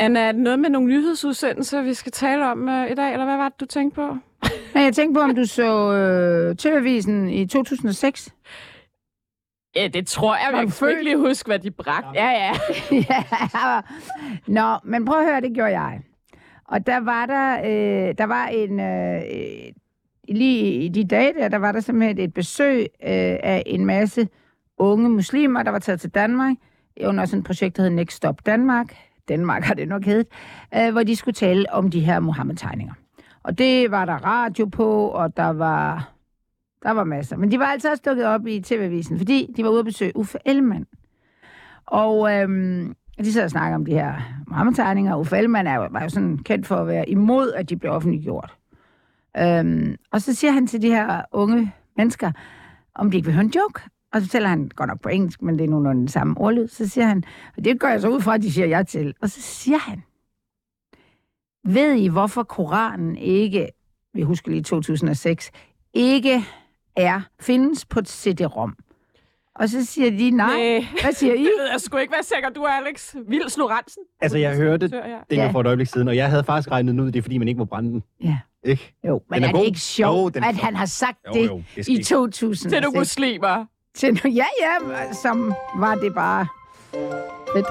Anna, er det noget med nogle nyhedsudsendelser, vi skal tale om uh, i dag, eller hvad var det, du tænkte på? Nej, jeg tænkte på, om du så øh, TV-avisen i 2006. Ja, det tror jeg. Du kan sgu ikke født? lige huske, hvad de bragte. Ja, ja. ja. Nå, men prøv at høre, det gjorde jeg. Og der var der, øh, der var en, øh, øh, lige i de dage der, der var der simpelthen et besøg øh, af en masse unge muslimer, der var taget til Danmark, under sådan et projekt, der hed Next Stop Danmark. Danmark har det nok heddet, øh, hvor de skulle tale om de her Mohammed-tegninger. Og det var der radio på, og der var, der var masser. Men de var altså også dukket op i TV-avisen, fordi de var ude at besøge Uffe Ellemann. Og øhm, de sad og snakkede om de her Mohammed-tegninger. Uffe Ellemann er, jo- var jo sådan kendt for at være imod, at de blev offentliggjort. Øhm, og så siger han til de her unge mennesker, om de ikke vil høre en joke. Og så fortæller han, godt nok på engelsk, men det er nogenlunde den samme ordlyd, så siger han, og det går jeg så ud fra, at de siger jeg til. Og så siger han, ved I, hvorfor Koranen ikke, vi husker lige 2006, ikke er, findes på et CD-ROM? Og så siger de, nej. Nej. Hvad siger I? Det ved jeg sgu ikke, hvad sikker du er, Alex. Vils Lorentzen. Altså, jeg hørte Ja. det Ja. for et øjeblik siden, og jeg havde faktisk regnet ud, det er fordi, man ikke må brænde den. Ja. Ikke? Jo, men Den er, er det god. ikke sjovt, Jo, den at han har sagt Jo, det jo, det skal i ikke. 2006? Til nogle muslimer. Til nu- Ja, ja, som var det bare fedt.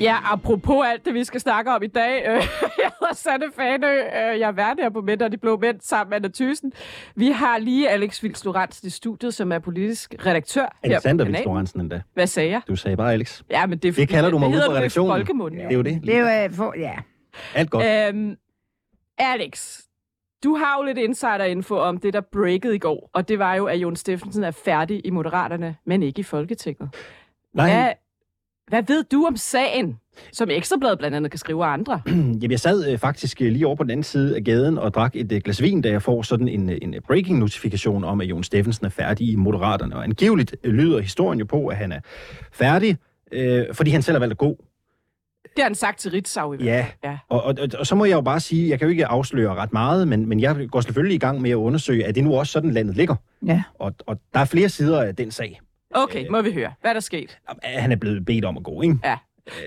Ja, apropos alt det, vi skal snakke om i dag. Øh, jeg hedder Sanne Fanø. Øh, jeg er vært her på Mænd og de Blå Mænd sammen med Anna Thyssen. Vi har lige Alex Vils Lorentzen i studiet, som er politisk redaktør. Alexander. Vils Lorentzen endda. Hvad sagde jeg? Du sagde bare Alex. Ja, men det, er Det kalder du mig det ude på redaktionen. Det er jo det. Det er jo, øh, for, ja. Alt godt. Øhm, Alex, du har jo lidt insider-info om det, der breakede i går, og det var jo, at Jon Steffensen er færdig i Moderaterne, men ikke i Folketinget. Nej, Hvad, hvad ved du om sagen, som Ekstrabladet blandt andet kan skrive af andre? Jamen, jeg sad øh, faktisk øh, lige over på den anden side af gaden og drak et øh, glas vin, da jeg får sådan en, øh, en øh, breaking-notifikation om, at Jon Steffensen er færdig i Moderaterne. Og angiveligt øh, lyder historien jo på, at han er færdig, øh, fordi han selv har valgt at gå. Det har han sagt til Ritzau i hvert Ja, Ja. Og, og, og, og så må jeg jo bare sige, jeg kan jo ikke afsløre ret meget, men, men jeg går selvfølgelig i gang med at undersøge, at det nu også sådan landet ligger. Ja. Og, og der er flere sider af den sag. Okay, må vi høre. Hvad er der sket? At han er blevet bedt om at gå, ikke? Ja.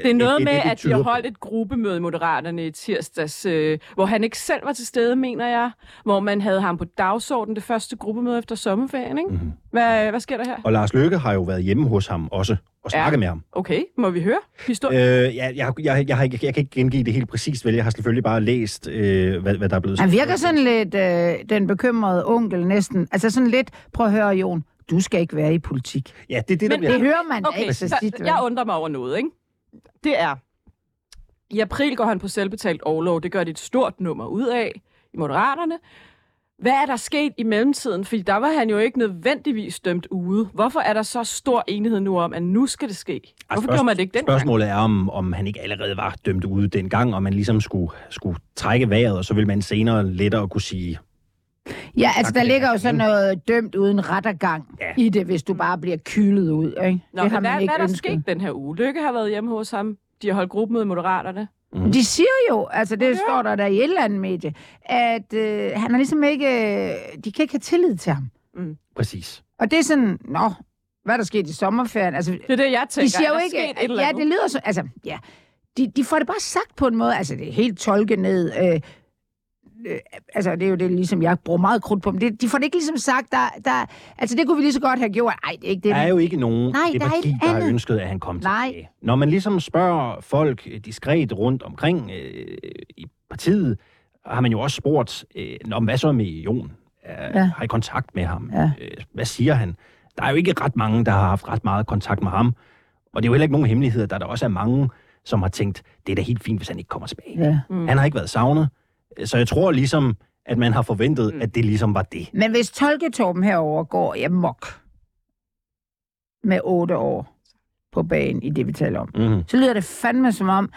Det er noget det- med, det- det at de har holdt et gruppemøde i Moderaterne i tirsdags, øh, hvor han ikke selv var til stede, mener jeg. Hvor man havde ham på dagsordenen det første gruppemøde efter sommerferien, ikke? Mhm. Mm-hmm. Hvad, hvad sker der her? Og Lars Løkke har jo været hjemme hos ham også og snakket Ja. med ham. Okay, må vi høre historien? Øh, jeg, jeg, jeg, jeg, ikke, jeg kan ikke gengive det helt præcist, vel? Jeg har selvfølgelig bare læst, øh, hvad, hvad der er blevet Han virker sådan lidt øh, den bekymrede onkel næsten. Altså sådan lidt, prøv at høre, Jon, du skal ikke være i politik. Ja, det er det, der Men- bliver... Det hører man Okay, ikke så så tit. jeg undrer mig over noget, ikke? Det er, i april går han på selvbetalt overlov. Det gør de et stort nummer ud af i Moderaterne. Hvad er der sket i mellemtiden? Fordi der var han jo ikke nødvendigvis dømt ude. Hvorfor er der så stor enighed nu om, at nu skal det ske? Hvorfor spørg- gjorde man det ikke den gang? Spørgsmålet er, om, om han ikke allerede var dømt ude dengang, og man ligesom skulle, skulle trække vejret, og så vil man senere lettere kunne sige, Ja, altså der ligger jo sådan noget dømt uden rettergang Ja. i det, hvis du bare bliver kylet ud. Ikke? Nå, det men har hvad, man ikke hvad er der sket den her uge? Lykke har været hjemme hos ham. De har holdt gruppemøde i Moderaterne. Mhm. De siger jo, altså det Ja. står der der i et eller andet medie, at øh, han er ligesom ikke, øh, de kan ikke have tillid til ham. præcis. Og det er sådan, nå, hvad er der sket i sommerferien? Altså, Det er det, jeg tænker. de siger er jo der ikke, sket et eller ja, andet? det lyder så, altså, ja, de, de får det bare sagt på en måde, altså det er helt tolket ned, øh, øh, altså det er jo det, ligesom jeg bruger meget krudt på, men det, de får det ikke ligesom sagt, der, der, altså det kunne vi lige så godt have gjort, ej, det er ikke det. Der er jo ikke nogen Nej, det der er parti, der har ønsket, at han kom Nej. tilbage. Når man ligesom spørger folk øh, diskret rundt omkring øh, i partiet, har man jo også spurgt, øh, men hvad så med Jon? Ja. Har I kontakt med ham? Ja. Øh, hvad siger han? Der er jo ikke ret mange, der har haft ret meget kontakt med ham. Og det er jo heller ikke nogen hemmelighed, der der også er mange, som har tænkt, det er da helt fint, hvis han ikke kommer tilbage. Ja. Mm. Han har ikke været savnet. Så jeg tror ligesom, at man har forventet, Mm. at det ligesom var det. Men hvis Tolketorben herover går i amok med otte år på banen i det, vi taler om, Mm-hmm. så lyder det fandme som om,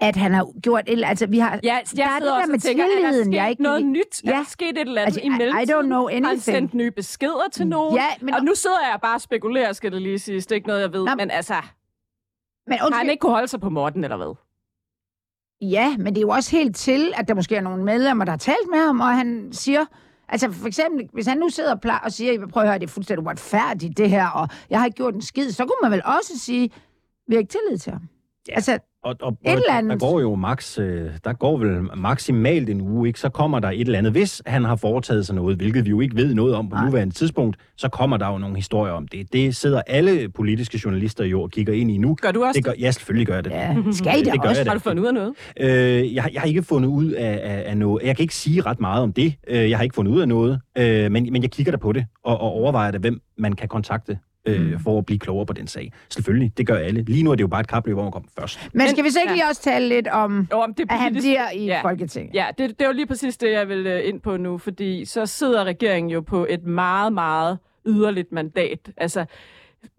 at han har gjort et eller Altså, vi har... Ja, jeg Der er det der med tænker, er tilliden, sket jeg ikke noget nyt? Er Ja. der sket et eller andet Altså, i I- I mellemtiden? don't know Har han anything. sendt nye beskeder til nogen? Ja, men, Og nu sidder jeg bare og spekulerer, skal det lige siges. Det er ikke noget, jeg ved. Nå, men altså, men har han undskyld, ikke kunne holde sig på Morten, eller hvad? Ja, men det er jo også helt til, at der måske er nogle medlemmer, der har talt med ham, og han siger... Altså for eksempel, hvis han nu sidder og, plejer og siger, prøv at høre, det er fuldstændig uretfærdigt det her, og jeg har ikke gjort en skid, så kunne man vel også sige, vi har ikke tillid til ham. Ja. Altså, Og, og, Et eller andet. der går jo max, øh, der går vel maksimalt en uge, ikke? så kommer der et eller andet. Hvis han har foretaget sig noget, hvilket vi jo ikke ved noget om på Nej. nuværende tidspunkt, så kommer der jo nogle historier om det. Det sidder alle politiske journalister jo og kigger ind i nu. Gør du også Det gør, ja, selvfølgelig gør jeg det. ja, skal I det, Det gør også? jeg. Har du fundet ud af noget? Øh, jeg, har- jeg har ikke fundet ud af, af, af noget. Jeg kan ikke sige ret meget om det. Øh, jeg har ikke fundet ud af noget. Øh, men, men jeg kigger der på det og, og overvejer det, hvem man kan kontakte øh, Mm. for at blive klogere på den sag. Selvfølgelig, det gør alle. Lige nu er det jo bare et kapløb om at komme først. Men skal vi så ikke Ja. lige også tale lidt om, Jo, om det at han politisk- bliver i Ja. Folketinget? Ja, det, det er jo lige præcis det, jeg vil øh, ind på nu, fordi så sidder regeringen jo på et meget, meget yderligt mandat. Altså,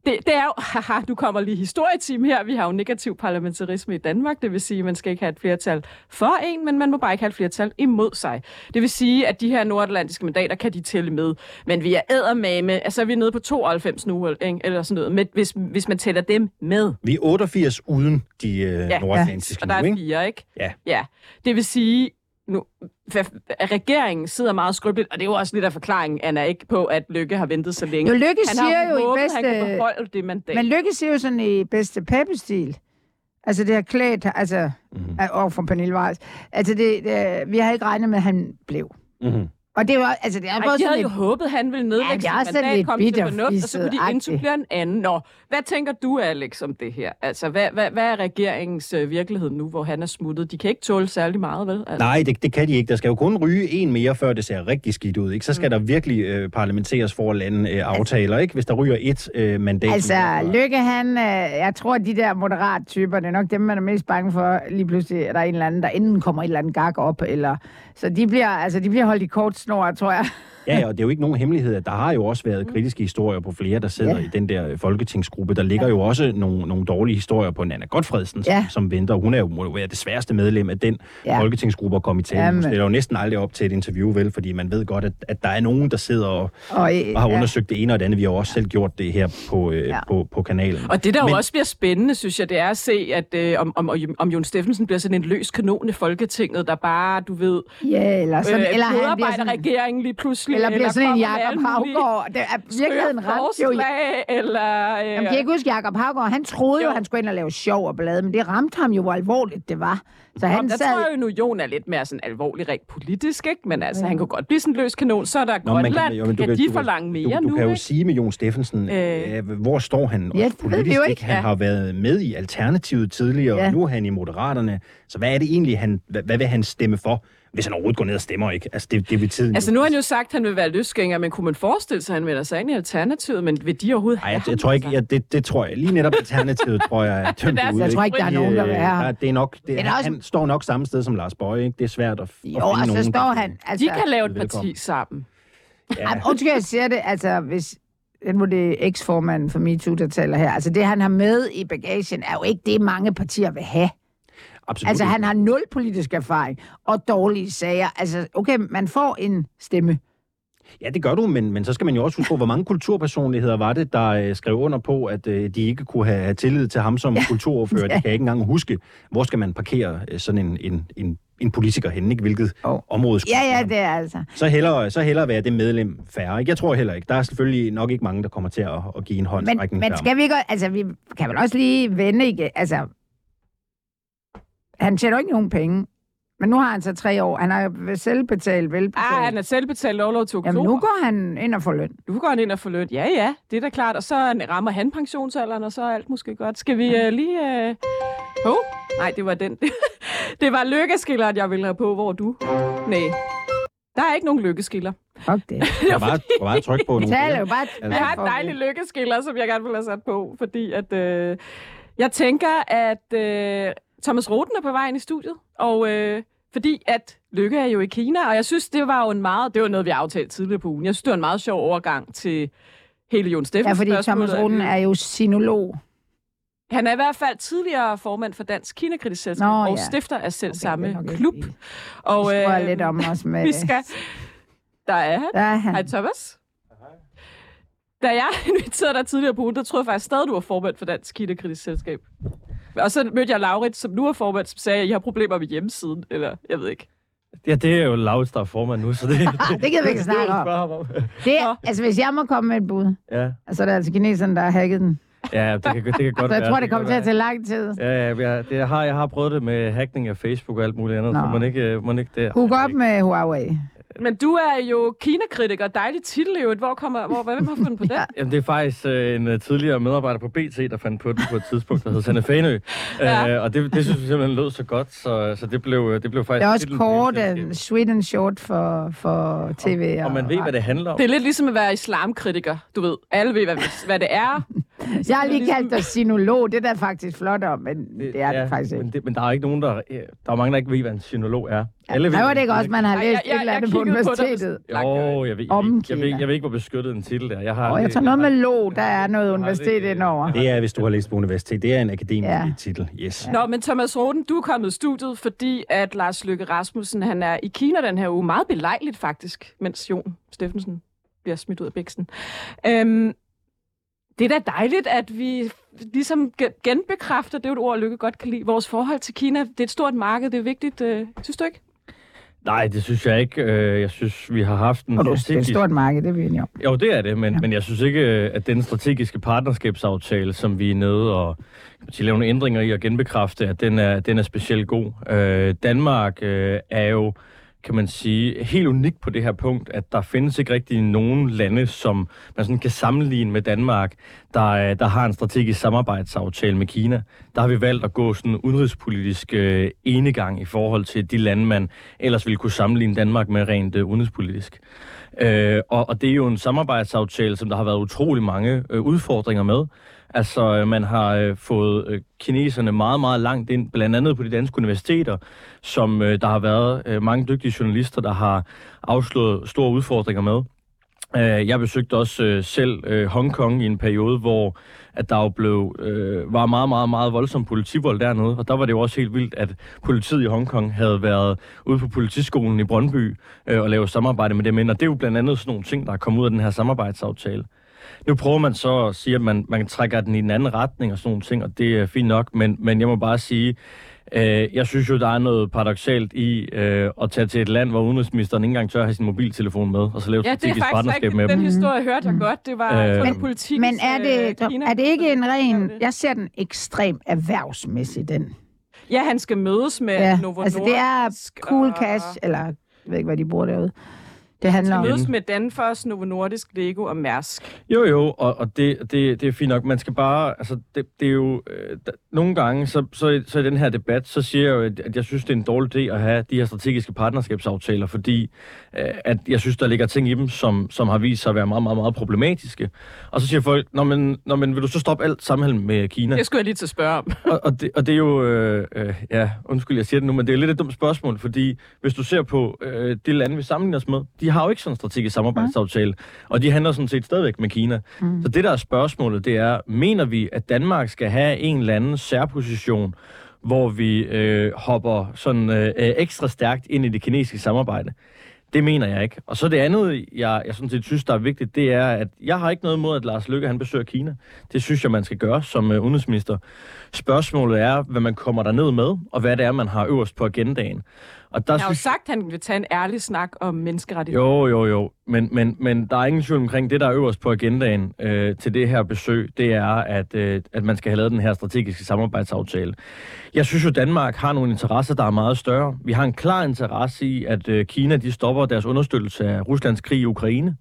det, det er jo, haha, nu kommer lige historieteam her, vi har jo negativ parlamentarisme i Danmark, det vil sige, at man skal ikke have et flertal for en, men man må bare ikke have et flertal imod sig. Det vil sige, at de her nordatlantiske mandater kan de tælle med, men vi er ædermame, altså vi er nede på 92 nu, ikke? eller sådan noget, men hvis, hvis man tæller dem med. Vi er 88 uden de øh, Ja. ja. nordatlantiske Og der er fire, ikke? Ja. ja. Det vil sige, nu, regeringen sidder meget skrøbeligt, og det er jo også lidt af forklaringen, Anna, ikke på, at Lykke har ventet så længe. Jo, Lykke han siger har jo i håbet, bedste... han kan beholde det mandat. Men Lykke siger jo sådan i bedste Peppe-stil. Altså, det har klædt, altså, Mhm. mm-hmm. over for Pernille Weiss. Altså, det, det, vi har ikke regnet med, at han blev. Mm-hmm. Og det var, altså, det er Ej, både de havde sådan jo et... håbet, at han ville nedlægge Ja, er sådan mandat, lidt komme til fornuft, og så kunne de indsupplere en anden. Nå, hvad tænker du, Alex, om det her? Altså, hvad, hvad, hvad er regeringens øh, virkelighed nu, hvor han er smuttet? De kan ikke tåle særlig meget, vel? Altså, Nej, det, det kan de ikke. Der skal jo kun ryge en mere, før det ser rigtig skidt ud. Ikke? Så skal mm. der virkelig øh, parlamenteres for at lande øh, aftaler, ikke? hvis der ryger et øh, mandat. Altså, mere. Lykke, han, øh, jeg tror, at de der moderat typer, det er nok dem, man er mest bange for. Lige pludselig er der en eller anden, der enten kommer et eller andet gag op, eller... Så de bliver, altså, de bliver holdt i kort snor, tror jeg. Ja, og det er jo ikke nogen hemmelighed, at der har jo også været kritiske historier på flere, der sidder Ja. i den der øh, folketingsgruppe. Der ligger ja. jo også nogle, nogle dårlige historier på Nana Godfredsen, Ja. som venter. Hun er jo, må jo være det sværeste medlem af den Ja. folketingsgruppe at komme i tale. Jamen. Hun stiller jo næsten aldrig op til et interview, vel? Fordi man ved godt, at, at der er nogen, der sidder og, Og, øh, og har ja. undersøgt det ene og det andet. Vi har jo også selv gjort det her på, øh, Ja. på, på kanalen. Og det, der Men- jo også bliver spændende, synes jeg, det er at se, at øh, om, om, om Jon Steffensen bliver sådan en løs kanon i Folketinget, der bare, du ved, Ja, eller, sådan, øh, eller han bliver modarbejder sådan, regeringen lige pludselig. Eller bliver sådan en mulige Havgård. Det er virkeligheden ramt jo. eller... Øh, Jamen, kan I ikke huske Jakob Havgård? Han troede jo, Jo. han skulle ind og lave sjov og ballade, men det ramte ham jo, hvor alvorligt det var. Så Nå, han der sad... tror jeg jo nu, Jon er lidt mere sådan alvorlig rent politisk, ikke? Men altså, han kunne godt blive sådan en løs kanon. Så er der Nå, man kan- Grønland. jo, Kan, men du kan de du kan- forlange mere du, du nu, kan jo ikke? sige med Jon Steffensen, Øh. hvor står han Ja, også det politisk? ikke? ikke. Han Ja. har været med i Alternativet tidligere, Ja. og nu er han i Moderaterne. Så hvad er det egentlig, han, hvad, hvad vil han stemme for, hvis han overhovedet går ned og stemmer? ikke? Altså, det, det vil tiden Altså, nu har han jo sagt, at han vil være løsgænger, men kunne man forestille sig, at han vender sig ind i Alternativet? Men vil de overhovedet Ej, have jeg, jeg tror ikke, Altså, ja, det, det tror jeg. Lige netop Alternativet, tror jeg, er tømt Det er ud. altså- Jeg tror ikke, der er nogen, der vil Øh, have ham. der- Det er nok, det, er, også- han står nok samme sted som Lars Bøje, ikke? Det er svært at, at Jo, finde og så nogen, står der- han... Altså, De kan lave et Velkommen. parti sammen. Ja, Ej, Undskyld, jeg siger det, altså hvis... Nu er det eks-formanden for MeToo, der taler her. Altså det, han har med i bagagen, er jo ikke det, mange partier vil have. Absolut. Altså ikke. han har nul politisk erfaring og dårlige sager. Altså, okay, man får en stemme. Ja, det gør du, men, men så skal man jo også huske på, hvor mange kulturpersonligheder var det, der øh, skrev under på, at øh, de ikke kunne have, have tillid til ham som ja. kulturordfører. Ja. De kan ikke engang huske, hvor skal man parkere øh, sådan en, en, en, en politiker henne, ikke? hvilket Oh. område skulle Ja, ja, det er altså. Så hellere, så hellere være det medlem færre. Ikke? Jeg tror heller ikke. Der er selvfølgelig nok ikke mange, der kommer til at, at give en Men, håndstrækning men ham. skal vi ikke... Altså, vi kan vel også lige vende igen. Altså, han tjener jo ikke nogen penge. Men nu har han så tre år. Han har jo selv betalt, velbetalt. Ah, han er selvbetalt overlov til oktober. Jamen, nu går han ind og får løn. Nu går han ind og får løn. Ja, ja, det er da klart. Og så rammer han pensionsalderen, og så er alt måske godt. Skal vi uh, lige... Uh... Oh, nej, det var den. det var lykkeskilleren, jeg ville have på. Hvor er du? Nej. Der er ikke nogen lykkeskiller. Fuck det. Jeg var bare, jeg var bare tryk på nogle taler jo bare... Altså, Jeg har en dejlig lykkeskiller, som jeg gerne vil have sat på, fordi at... Øh, jeg tænker, at øh, Thomas Roten er på vejen i studiet, og øh, fordi at Lykke er jo i Kina, og jeg synes, det var jo en meget... Det var noget, vi aftalte tidligere på ugen. Jeg synes, det var en meget sjov overgang til hele Jon Ja, Steffens fordi Thomas Roden er jo sinolog. Han er i hvert fald tidligere formand for Dansk Kinakritisk Selskab Nå, og ja. stifter af selv Okay, samme ikke klub. Og jeg øh, lidt om os med... vi skal... Der er han. Der er han. Hej Thomas. Da jeg inviterede dig tidligere på ugen, der troede jeg faktisk stadig, du var formand for Dansk Kinakritisk Selskab. Og så mødte jeg Laurit, som nu er formand, som sagde, at I har problemer med hjemmesiden. Eller, jeg ved ikke. Ja, det er jo Laurits, der er formand nu, så det... Det kan vi ikke snakke om. Det er, altså, hvis jeg må komme med et bud, Ja, så er det altså kineserne, der har hacket den. ja det, kan, det kan godt Så jeg være. tror, det kommer til at tage lang tid. være. Ja, ja, jeg, det, jeg, har, jeg har prøvet det med hackning af Facebook og alt muligt andet, Nå. så må ikke, må ikke det. Hook op med Huawei. Men du er jo Kina-kritiker. Dejlig titel i øvrigt. Hvor kommer, hvor, hvem har fundet på den? Ja. Jamen, det er faktisk øh, en øh, tidligere medarbejder på BT, der fandt på den på et tidspunkt, der hed Sanne Fanø. Ja. øh, og det, det synes vi simpelthen lød så godt, så, så det, blev, det blev faktisk... Det er også kort, and sweet and short for, for tv. Og man ved, hvad det handler om. Det er lidt ligesom at være islamkritiker. Du ved, alle ved, hvad, hvad det er. Jeg har lige ligesom- kaldt dig sinolog. Det er da faktisk flot om, men det er det faktisk Men, ikke. det, men der er ikke nogen, der... øh, Der er mange, der ikke ved, hvad en sinolog er. Alle ved, det ikke også, man har læst jeg- jeg- et eller andet på universitetet. Jo, jeg ved, jeg, ved, jeg, ved, jeg ved ikke, hvor beskyttet en titel er. Jeg har, Og jeg tager noget med lo, der er noget universitet det- indover. Det er, hvis du har læst på universitet. Det er en akademisk Ja. ja. titel. Yes. Nå, men Thomas Roden, du er kommet i studiet, fordi at Lars Løkke Rasmussen, han er i Kina den her uge. Meget belejligt faktisk, mens Jon Steffensen bliver smidt ud af bæksten. Øhm, det er da dejligt, at vi ligesom ge- genbekræfter, det er jo et ord, Lykke godt kan lide, vores forhold til Kina. Det er et stort marked, det er vigtigt. Øh, synes du ikke? Nej, det synes jeg ikke. Øh, Jeg synes, vi har haft en Og det er et stort marked, det er vi enige om. Jo, det er det, men, Ja. men jeg synes ikke, øh, at den strategiske partnerskabsaftale, som vi er nede og man sige, lave nogle ændringer i og genbekræfte, at den er, den er specielt god. Øh, Danmark øh, er jo, kan man sige, helt unik på det her punkt, at der findes ikke rigtig nogen lande, som man sådan kan sammenligne med Danmark, der, øh, der har en strategisk samarbejdsaftale med Kina. Der har vi valgt at gå sådan udenrigspolitisk øh, enegang i forhold til de lande, man ellers ville kunne sammenligne Danmark med rent øh, udenrigspolitisk. Øh, og, og det er jo en samarbejdsaftale, som der har været utrolig mange øh, udfordringer med. Altså, øh, man har øh, fået øh, kineserne meget, meget langt ind, blandt andet på de danske universiteter, som øh, der har været øh, mange dygtige journalister, der har afslået store udfordringer med. Øh, jeg besøgte også øh, selv øh, Hongkong i en periode, hvor at der jo blev, øh, var meget, meget, meget voldsom politivold dernede, og der var det jo også helt vildt, at politiet i Hongkong havde været ude på politiskolen i Brøndby øh, og lavet samarbejde med dem ind, og det er jo blandt andet sådan nogle ting, der er kommet ud af den her samarbejdsaftale. Nu prøver man så at sige, at man, man trækker den i en anden retning og sådan nogle ting, og det er fint nok, men, men jeg må bare sige, øh, jeg synes jo, der er noget paradoxalt i øh, at tage til et land, hvor udenrigsministeren ikke engang tør have sin mobiltelefon med, og så lave Ja, strategisk faktisk partnerskab rigtigt. med dem. Den historie hørte jeg godt. Det var Øh, øh, Men- politik. Men er det, er det ikke en ren... Jeg ser den ekstrem erhvervsmæssig, den. Ja, han skal mødes med Ja, Novo altså det er cool og- cash, eller jeg ved ikke, hvad de bruger derude. Det handler Han om... skal mødes med Danfoss, Novo Nordisk, Lego og Mærsk. Jo, jo, og, og det, det, det er fint nok. Man skal bare, altså, det, det er jo, øh, der, nogle gange, så, så, i- så i den her debat, så siger jeg jo, at, jeg synes, det er en dårlig idé at have de her strategiske partnerskabsaftaler, fordi øh, at jeg synes, der ligger ting i dem, som, som har vist sig at være meget, meget, meget problematiske. Og så siger folk, Nå, men, Nå, men vil du så stoppe alt sammenhæng med Kina? Det skulle jeg lige til at spørge om. og, og, det, og det er jo, øh, øh, ja, undskyld, jeg siger det nu, men det er lidt et dumt spørgsmål, fordi hvis du ser på øh, de lande, vi sammenligner os med, de har jo ikke sådan en strategisk samarbejdsaftale, og de handler sådan set stadigvæk med Kina. Mm. Så det der er spørgsmålet, det er, mener vi, at Danmark skal have en eller anden særposition, hvor vi øh, hopper sådan øh, øh, ekstra stærkt ind i det kinesiske samarbejde? Det mener jeg ikke. Og så det andet, jeg, jeg sådan set synes, der er vigtigt, det er, at jeg har ikke noget imod, at Lars Løkke han besøger Kina. Det synes jeg, man skal gøre som uh, udenrigsminister. Spørgsmålet er, hvad man kommer der ned med, og hvad det er, man har øverst på agendaen. Og der Jeg har jo sagt, at han vil tage en ærlig snak om menneskerettigheder. jo, jo, jo. Men, men, men der er ingen tvivl omkring det, der er øverst på agendaen øh, til det her besøg, det er, at, øh, at man skal have lavet den her strategiske samarbejdsaftale. Jeg synes jo, Danmark har nogle interesser, der er meget større. Vi har en klar interesse i, at øh, Kina de stopper deres understøttelse af Ruslands krig i Ukraine.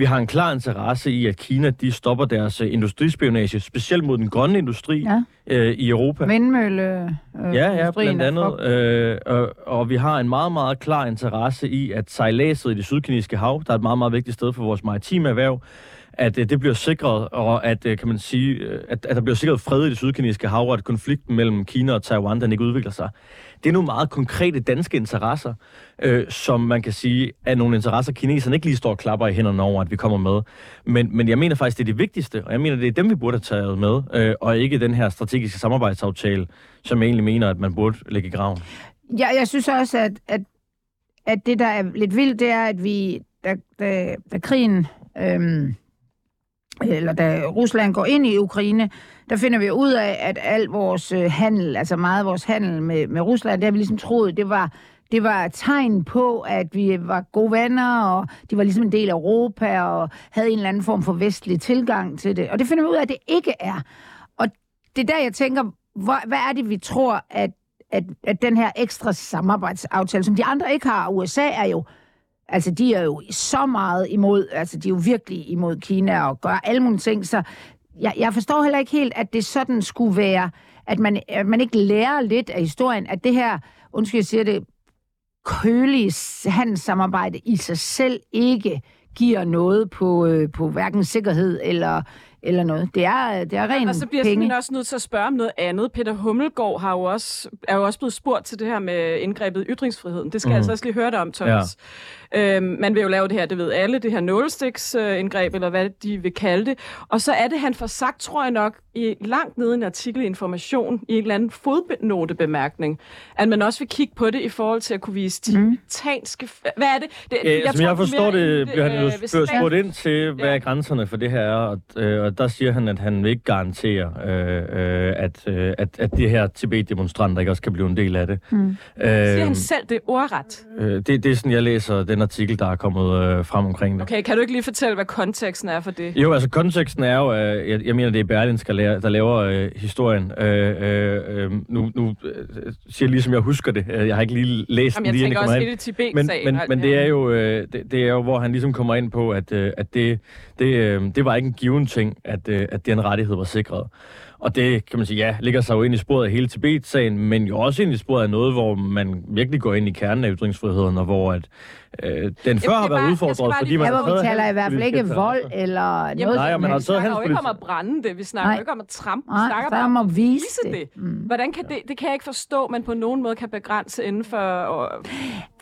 Vi har en klar interesse i, at Kina de stopper deres øh, industrispionage, specielt mod den grønne industri Ja. øh, i Europa. Vindmølle. Øh, Ja, ja, blandt andet. Øh, og, og vi har en meget, meget klar interesse i, at sejladset i det sydkinesiske hav, der er et meget, meget vigtigt sted for vores maritime erhverv, at øh, det bliver sikret, og at, øh, kan man sige, øh, at, at der bliver sikret fred i det sydkinesiske hav, og at konflikten mellem Kina og Taiwan, den ikke udvikler sig. Det er nogle meget konkrete danske interesser, øh, som man kan sige, er nogle interesser, kineserne ikke lige står og klapper i hænderne over, at vi kommer med. Men, men jeg mener faktisk, det er det vigtigste, og jeg mener, det er dem, vi burde have taget med, øh, og ikke den her strategiske samarbejdsaftale, som jeg egentlig mener, at man burde lægge i graven. Ja, jeg synes også, at, at, at det, der er lidt vildt, det er, at vi, da, da, da krigen Øh, eller da Rusland går ind i Ukraine, der finder vi ud af, at al vores øh, handel, altså meget af vores handel med, med Rusland, det har vi ligesom troet, det var, det var et tegn på, at vi var gode venner, og de var ligesom en del af Europa, og havde en eller anden form for vestlig tilgang til det. Og det finder vi ud af, at det ikke er. Og det er der, jeg tænker, hvor, hvad er det, vi tror, at, at, at den her ekstra samarbejdsaftale, som de andre ikke har, USA er jo Altså, de er jo så meget imod, altså, de er jo virkelig imod Kina og gør alle mulige ting, så jeg, jeg forstår heller ikke helt, at det sådan skulle være, at man, at man ikke lærer lidt af historien, at det her, undskyld, jeg siger det, kølige handelssamarbejde i sig selv ikke giver noget på, øh, på hverken sikkerhed eller eller noget. Det er, det er ren Og så bliver jeg penge. simpelthen også nødt til at spørge om noget andet. Peter Hummelgaard har jo også, er jo også blevet spurgt til det her med indgrebet i ytringsfriheden. Det skal mm. jeg altså også lige høre dig om, Thomas. Ja. Øhm, man vil jo lave det her, det ved alle, det her nålestiksindgreb, eller hvad de vil kalde det. Og så er det, han får sagt, tror jeg nok, i langt nede i en artikel i Information, i en eller anden fodnotebemærkning, at man også vil kigge på det i forhold til at kunne vise tibetanske... Hvad er det? det Ja, som jeg tror, forstår mere det, bliver han jo øh, spurgt, ind til, hvad Ja. er grænserne for det her er, og, øh, og der siger han, at han vil ikke garantere, øh, øh, at, øh, at, at de her Tibet-demonstranter ikke også kan blive en del af det. Mm. Siger han Øh, selv det ordret? øh, det, det er sådan, jeg læser den artikel, der er kommet øh, frem omkring det. Okay, kan du ikke lige fortælle, hvad konteksten er for det? Jo, altså konteksten er jo, at jeg, jeg mener, det er Berlinske, der laver, der laver øh, historien. Øh, øh, øh, nu nu øh, siger jeg lige, som jeg husker det. Øh, Jeg har ikke lige læst Jamen, den jeg lige, inden tænker jeg også ind. Men, Tibet-sagen. men, alt men det er jo øh, det, det er jo, hvor han ligesom kommer ind på, at, øh, at det, det, øh, det var ikke en given ting, at, øh, at den rettighed var sikret. Og det, kan man sige, ja, ligger sig jo ind i sporet af hele Tibet-sagen, men jo også ind i sporet af noget, hvor man virkelig går ind i kernen af ytringsfriheden, og hvor at, øh, den før det er har bare- været skal udfordret, bare fordi man Ja, hvor vi taler i hvert fald ikke vold eller noget Jamen, nej, som man har helst. Vi snakker jo ikke om at brænde det. Vi snakker Nej. jo ikke om at trampe. Vi Nej, snakker er bare om at vise det. det. Hvordan kan det, det kan jeg ikke forstå, man på nogen måde kan begrænse inden for... Og,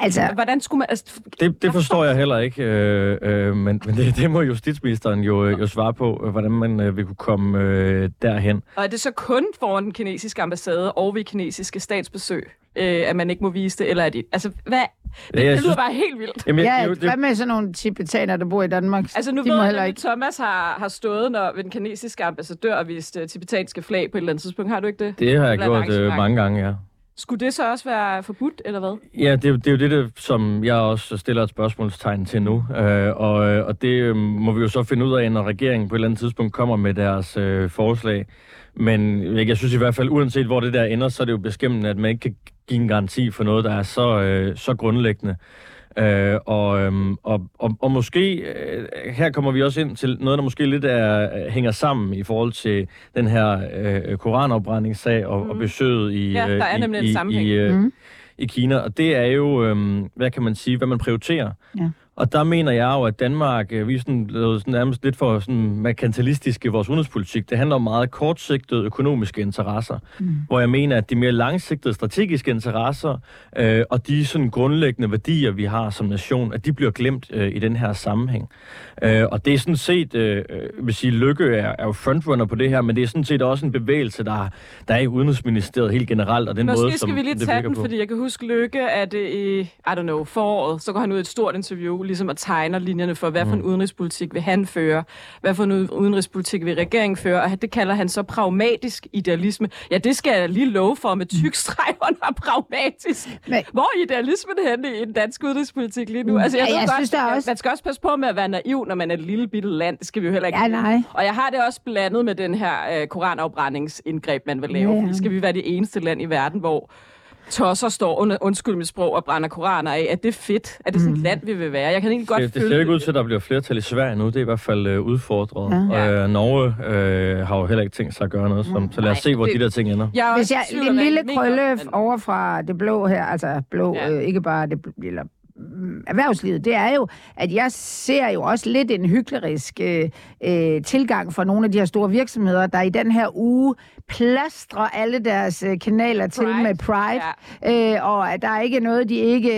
Altså, hvordan skulle man... Altså, Det, det forstår jeg heller ikke, øh, øh, men, men det, det må justitsministeren jo, øh, jo svare på, øh, hvordan man øh, vil kunne komme øh, derhen. og er det så kun foran den kinesiske ambassade og ved kinesiske statsbesøg, øh, at man ikke må vise det? Eller er det... Altså, hvad... Det, jeg det lyder synes- bare helt vildt. Jamen, ja, jo, hvad med sådan nogle tibetanere, der bor i Danmark? Altså nu de ved jeg, ikke. Thomas har, har stået når, ved den kinesiske ambassadør og vist uh, tibetanske flag på et eller andet tidspunkt. Har du ikke det? det har jeg gjort øh, mange gange, ja. Skulle det så også være forbudt, eller hvad? Ja, det, er jo- det er jo det, der, som jeg også stiller et spørgsmålstegn til nu. Øh, og, øh, og det øh, må vi jo så finde ud af, når regeringen på et eller andet tidspunkt kommer med deres øh, forslag. Men jeg, jeg synes i hvert fald, uanset hvor det der ender, så er det jo beskæmmende, at man ikke kan give en garanti for noget, der er så, øh, så grundlæggende. Øh, og, øhm, og, og, og måske, øh, her kommer vi også ind til noget, der måske lidt er, hænger sammen i forhold til den her øh, koranafbrændingssag og, mm. og besøget i, Ja, der er øh, nemlig i, i, i, øh, Mhm. i Kina. Og det er jo, øhm, hvad kan man sige, hvad man prioriterer. Ja. Og der mener jeg jo, at Danmark, øh, vi er sådan, blevet sådan nærmest lidt for sådan merkantilistiske i vores udenrigspolitik. Det handler om meget kortsigtede økonomiske interesser, mm. hvor jeg mener, at de mere langsigtede strategiske interesser øh, og de sådan grundlæggende værdier, vi har som nation, at de bliver glemt øh, i den her sammenhæng. Øh, og det er sådan set, øh, øh, jeg vil sige, Lykke er, er jo frontrunner på det her, men det er sådan set også en bevægelse, der, der er i Udenrigsministeriet helt generelt, og den Måske måde, skal som vi lige tage den, på. fordi jeg kan huske Lykke, at det i, I don't know, foråret, så går han ud i et stort interview, ligesom at tegner linjerne for, hvad for en udenrigspolitik vil han føre, hvad for en udenrigspolitik vil regeringen føre, og det kalder han så pragmatisk idealisme. Ja, det skal jeg lige love for med tyk streg under pragmatisk. Men- Hvor er idealismen henne i den danske udenrigspolitik lige nu? Altså, Ja, ved jeg godt, synes, der er også- Man skal også passe på med at være naiv, når man er et lille bitte land. Det skal vi jo heller ikke. Ja, nej. Og jeg har det også blandet med den her øh, koranafbrændingsindgreb, man vil lave. Ja, ja. Ja. Skal vi være det eneste land i verden, hvor tosser står under undskyld mit sprog og brænder koraner af? Er det fedt? Er det sådan et land, vi vil være? Jeg kan egentlig godt det, det ser ikke ud til, at der bliver flertal i Sverige nu. Det er i hvert fald øh, udfordret. Ja. Ja. Øh, Norge øh, har jo heller ikke tænkt sig at gøre noget. Som, så lad os se, hvor det- de der ting ender. Jeg Hvis jeg, en lille krølle men- over fra det blå her, altså blå, Ja. øh, ikke bare det, eller mm, erhvervslivet, det er jo, at jeg ser jo også lidt en hyklerisk øh, øh, tilgang fra nogle af de her store virksomheder, der i den her uge plastrer alle deres øh, kanaler til Pride. med Pride, ja. øh, og at der er ikke noget, de ikke,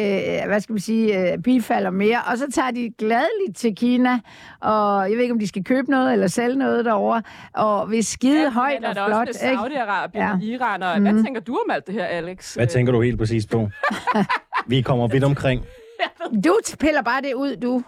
øh, hvad skal vi sige, øh, bifalder mere, og så tager de gladeligt til Kina, og jeg ved ikke, om de skal købe noget eller sælge noget derovre, og vil skide Ja, højt og flot, også med ikke? Saudi-Arabien Ja. Iran. Og Hvad tænker du om alt det her, Alex? Hvad tænker du helt præcis på? Vi kommer vidt omkring. Du piller bare det ud, du.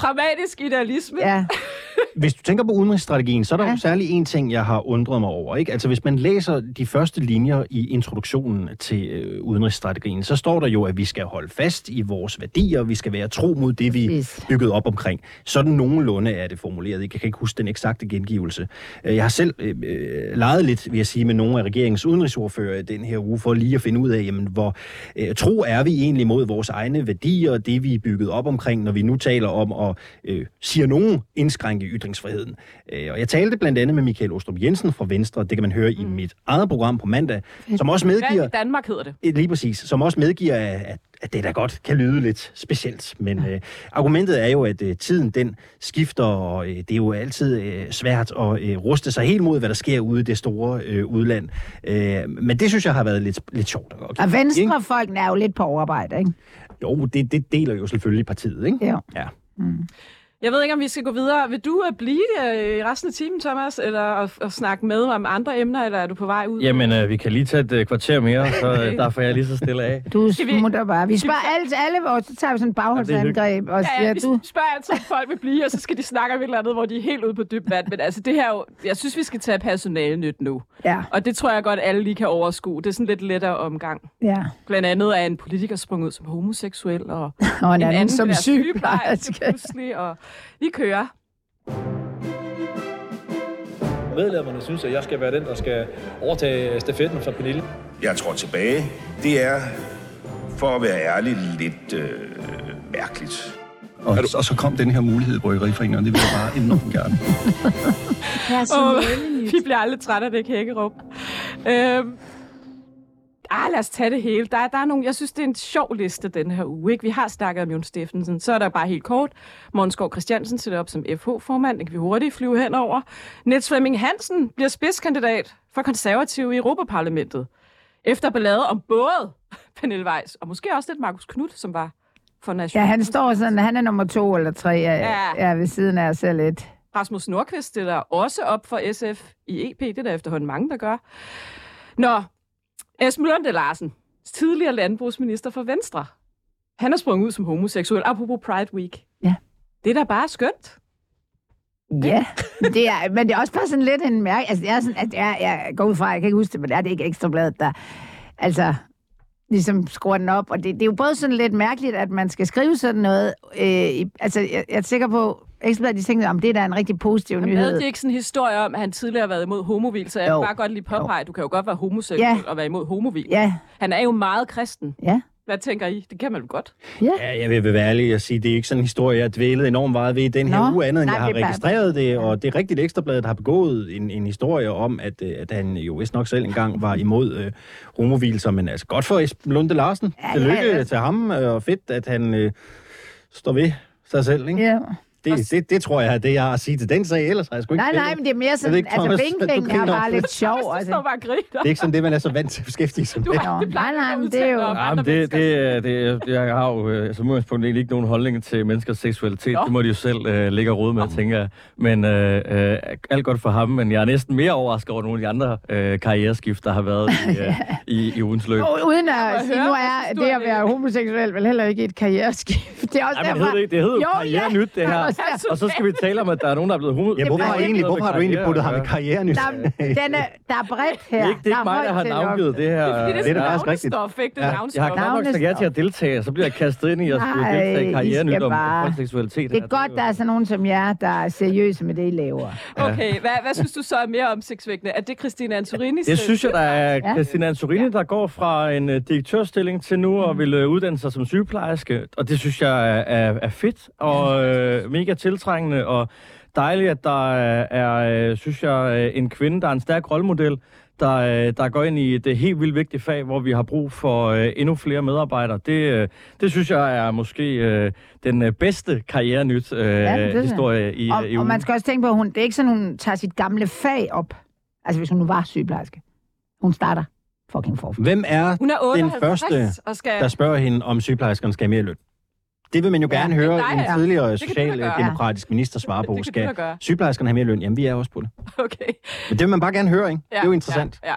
Pragmatisk idealisme. Ja. hvis du tænker på udenrigsstrategien, så er der Ja. jo særlig en ting, jeg har undret mig over. Ikke? Altså, hvis man læser de første linjer i introduktionen til øh, udenrigsstrategien, så står der jo, at vi skal holde fast i vores værdier, vi skal være tro mod det, vi Præcis. bygget op omkring. Sådan nogenlunde er det formuleret. Jeg kan ikke huske den eksakte gengivelse. Øh, Jeg har selv øh, øh, leget lidt, vil jeg sige, med nogle af regeringens udenrigsordfører den her uge, for lige at finde ud af, jamen, hvor øh, tro er vi egentlig mod vores egne værdier, det vi er bygget op omkring, når vi nu taler om at, øh, siger nogen, indskrænke ytringsfriheden. Øh, og jeg talte blandt andet med Michael Ostrup Jensen fra Venstre, det kan man høre mm. i mit eget program på mandag, som også medgiver... Hvad Danmark hedder det? Eh, Lige præcis, som også medgiver, at, at det da godt kan lyde lidt specielt. Men øh, argumentet er jo, at øh, tiden den skifter, og øh, det er jo altid øh, svært at øh, ruste sig helt mod, hvad der sker ude i det store øh, udland. Øh, men det synes jeg har været lidt, lidt sjovt. at- Og ikke? venstrefolkene er jo lidt på overarbejde, ikke? Jo, det, det deler jo selvfølgelig partiet, ikke? Ja. Ja. Jeg ved ikke, om vi skal gå videre. Vil du uh, blive øh, i resten af timen, Thomas, eller at, at snakke med om andre emner, eller er du på vej ud? Jamen, øh, vi kan lige tage et øh, kvarter mere, så øh, der får jeg lige så stille af. Du smutter bare. Vi spørger alle, alle vores, så tager vi sådan et bagholdsangreb og Ja, siger, ja, vi du... spørger altid, om folk vil blive, og så skal de snakke om et eller andet, hvor de er helt ude på dybt vand. Men altså, det her er jo, jeg synes, vi skal tage personale nyt nu. Ja, Og det tror jeg godt, alle lige kan overskue. Det er sådan lidt lettere omgang. ja. Blandt andet er en politiker sprunget ud som homoseksuel, og Og en, en anden, som vil være sygeplejerske. pludselig, og vi kører. Medlemmerne synes, at jeg skal være den, der skal overtage stafetten fra Pernille. jeg tror tilbage, det er, for at være ærlig, lidt øh, mærkeligt. Og, og så kom den her mulighed i Bryggeriforeningen, og det vil jeg bare enormt gerne. Og vi bliver aldrig trætte af det hækkerum. Øhm, ah, lad os tage det hele. Der, der er nogle, jeg synes, det er en sjov liste den her uge. Ikke? Vi har snakket om Jon Steffensen. Så er der bare helt kort. Skov Christiansen sætter op som FH-formand. Det kan vi hurtigt flyve henover. Niels Flemming Hansen bliver spidskandidat for konservative i Europaparlamentet. Efter ballade om både Pernille Weiss og måske også lidt Markus Knudt, som var for Ja, national. han står sådan, han er nummer to eller tre, ja, Ja. ja ved siden af os selv lidt. Rasmus Nordqvist stiller også op for SF i EP. Det er der efterhånden mange, der gør. Nå, Esben Lunde Larsen, tidligere landbrugsminister for Venstre. Han er sprunget ud som homoseksuel, apropos Pride Week. Ja. Det er da bare skønt. Ja, det er, men det er også bare sådan lidt en mærke. Altså, det er sådan, at jeg, jeg går ud fra, jeg kan ikke huske det, men det er det ikke ekstrabladet, der altså ligesom skruer den op. Og det, det er jo både sådan lidt mærkeligt, at man skal skrive sådan noget. Øh, altså, jeg, jeg er sikker på, ekstrabladet, de tænker, om det der er en rigtig positiv Jamen, nyhed. havde de ikke sådan en historie om, at han tidligere har været imod homovil, så jeg Jo. vil bare godt lige påpege, at du kan jo godt være homoseksuel Ja. og være imod homovil. Ja, Han er jo meget kristen. ja, Hvad tænker I? Det kan man jo godt. ja. Ja, jeg vil være ærlig og sige, det er ikke sådan en historie, jeg har dvælet enormt meget ved i den her Nå, uge, andet end nej, jeg har det er bare- registreret det, og det er rigtigt, Ekstrabladet har begået en, en historie om, at, øh, at han jo vist nok selv engang var imod øh, homovilser, men altså godt for Esben Lunde Larsen. Ja, Tillykke ja, ja. til ham, øh, og fedt, at han øh, står ved sig selv, ikke? ja. Det, det, det tror jeg er det, jeg har at sige til den sag, ellers har jeg sgu ikke Nej, nej, men det er mere sådan, ikke, altså Thomas, vinklingen du er bare lidt sjov. Altså. bare griner. Det er ikke sådan det, man er så vant til at beskæftige sig Du med. har, Nå, det nej, nej, men det er jo- Ja, men det, det, det, det, jeg har jo øh, som udgangspunkt egentlig ikke nogen holdning til menneskers seksualitet. Nå. Det må de jo selv øh, ligge og rode med, tænker jeg. Men øh, øh, alt godt for ham, men jeg er næsten mere overrasket over nogle af de andre øh, karriereskift, der har været i, øh, i, i ugens løb. Uden at sige, nu er det at være det? homoseksuel vel heller ikke et karriereskift. Det er også Ej, men derfor... det hedder, det hedder jo Jo, karriere nyt, det her. Altså, Og så skal vi tale om, at der er nogen, der er blevet homo. Ja, hvorfor, har, det er egentlig, hvorfor har du egentlig puttet ham i karrieren? Der, den er, der er bredt her. Det er ikke, det er ikke mig, der har navngivet det her. Det er, Det er sådan faktisk rigtigt. ikke? Det er Ja. Jeg har knap nok sagt ja til at deltage, og så bliver jeg kastet ind i at skulle deltage i karrierenyt skal om seksualitet. Det er godt, der er sådan nogen som jer, der er seriøse med det, I laver. Okay, hvad, hvad synes du så er mere opsigtsvækkende? Er det Christina Antorini? Det synes jeg, der er Ja. Christina Antorini, der går fra en uh, direktørstilling til nu og vil uh, uddanne sig som sygeplejerske. Og det synes jeg er, er, er fedt og uh, mega tiltrængende og dejligt, at der er, er uh, synes jeg, uh, en kvinde, der er en stærk rollemodel, der, der går ind i et helt vildt vigtigt fag, hvor vi har brug for endnu flere medarbejdere. Det, det synes jeg er måske den bedste karrierenyt jeg. historie i, Og, i og man skal også tænke på, at hun, det er ikke sådan, hun tager sit gamle fag op. Altså, hvis hun nu var sygeplejerske. Hun starter fucking forfra. Hvem er Hun er den 58 første, og skal... der spørger hende, om sygeplejerskerne skal have mere løn? Det vil man jo Ja, gerne er høre dig, en ja. tidligere socialdemokratisk minister svare på. Skal sygeplejerskerne have mere løn? Jamen, vi er også på det. Okay. Men det vil man bare gerne høre, ikke? det er jo interessant. Ja, ja.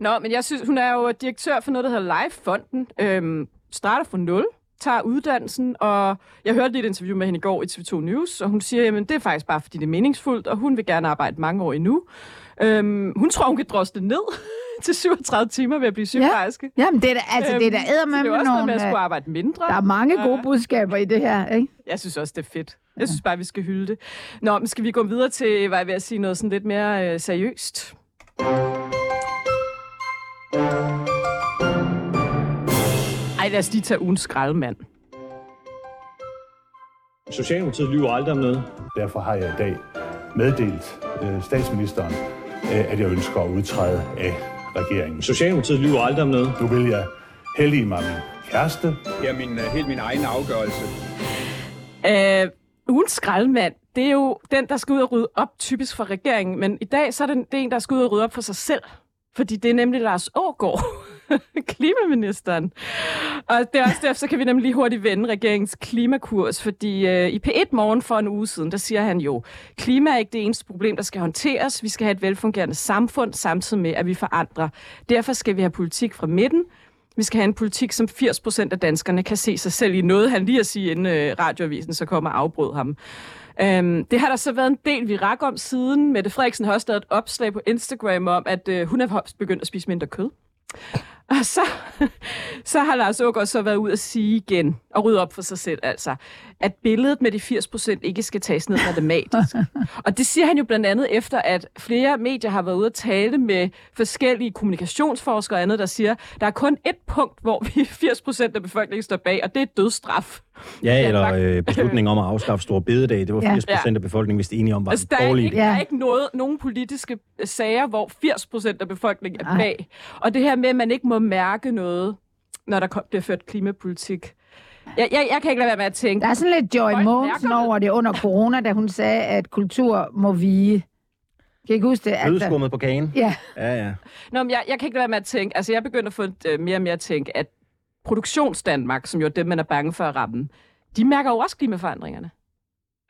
Nå, men jeg synes, hun er jo direktør for noget, der hedder Life-fonden. Øhm, starter fra nul. tager uddannelsen, og jeg hørte lige et interview med hende i går i TV2 News, og hun siger, at det er faktisk bare, fordi det er meningsfuldt, og hun vil gerne arbejde mange år endnu. Øhm, hun tror, hun kan drosle ned til 37 timer ved at blive sygeplejerske. Jamen, det er da, altså, det er da Øhm, eddermame så det er også noget med nogle... at skulle øh, arbejde mindre. Der er mange gode Ja. budskaber i det her, ikke? Jeg synes også, det er fedt. Jeg synes bare, vi skal hylde det. Nå, men skal vi gå videre til, hvad jeg vil sige, noget sådan lidt mere øh, seriøst? Ej, lad os lige tage ugens skraldemand. Socialdemokratiet lyver aldrig om noget. Derfor har jeg i dag meddelt øh, statsministeren, at jeg ønsker at udtræde af regeringen. Socialdemokratiet lyver aldrig om noget. Nu vil jeg hellige mig min kæreste, Det er min, øh, helt min egen afgørelse. Øh, ugens skraldemand, det er jo den, der skal ud og rydde op, typisk for regeringen. Men i dag, så er det, det er en, der skal ud og rydde op for sig selv. Fordi det er nemlig Lars Ågaard, klimaministeren. Og det er også derfor, så kan vi nemlig lige hurtigt vende regeringens klimakurs, fordi øh, i P1 Morgen for en uge siden, der siger han jo, klima er ikke det eneste problem, der skal håndteres. Vi skal have et velfungerende samfund, samtidig med, at vi forandrer. Derfor skal vi have politik fra midten. Vi skal have en politik, som 80% af danskerne kan se sig selv i. Noget han lige at sige, inden øh, radioavisen så kommer og afbrød ham. Øhm, det har der så været en del virak om siden. Mette Frederiksen har også lavet et opslag på Instagram om, at øh, hun er begyndt at spise mindre kød. Og så, så har Lars Ågaard så været ud at sige igen, og rydde op for sig selv altså, at billedet med de 80 procent ikke skal tages ned matematisk. og det siger han jo blandt andet efter, at flere medier har været ude at tale med forskellige kommunikationsforskere og andet, der siger, der er kun et punkt, hvor vi 80 procent af befolkningen står bag, og det er dødsstraf. Ja, eller øh, beslutningen om at afskaffe store bededag. Det var Ja. 80 procent af befolkningen, hvis det enige om var Altså, en der er, ikke, idé. der Ja. er ikke noget, nogen politiske øh, sager, hvor 80 procent af befolkningen er Ej. bag. Og det her med, at man ikke må mærke noget, når der bliver ført klimapolitik. Jeg, jeg, jeg kan ikke lade være med at tænke, Der er sådan lidt Joy Mogensen over det under corona, da hun sagde, at kultur må vige. Kan I ikke huske det? Altså, Flødeskummet på kagen. ja, Ja, ja. Nå, men jeg, jeg kan ikke lade være med at tænke, altså jeg begynder at få øh, mere og mere at tænke, at produktionsdanmark, som jo er dem, man er bange for at ramme, de mærker jo også klimaforandringerne.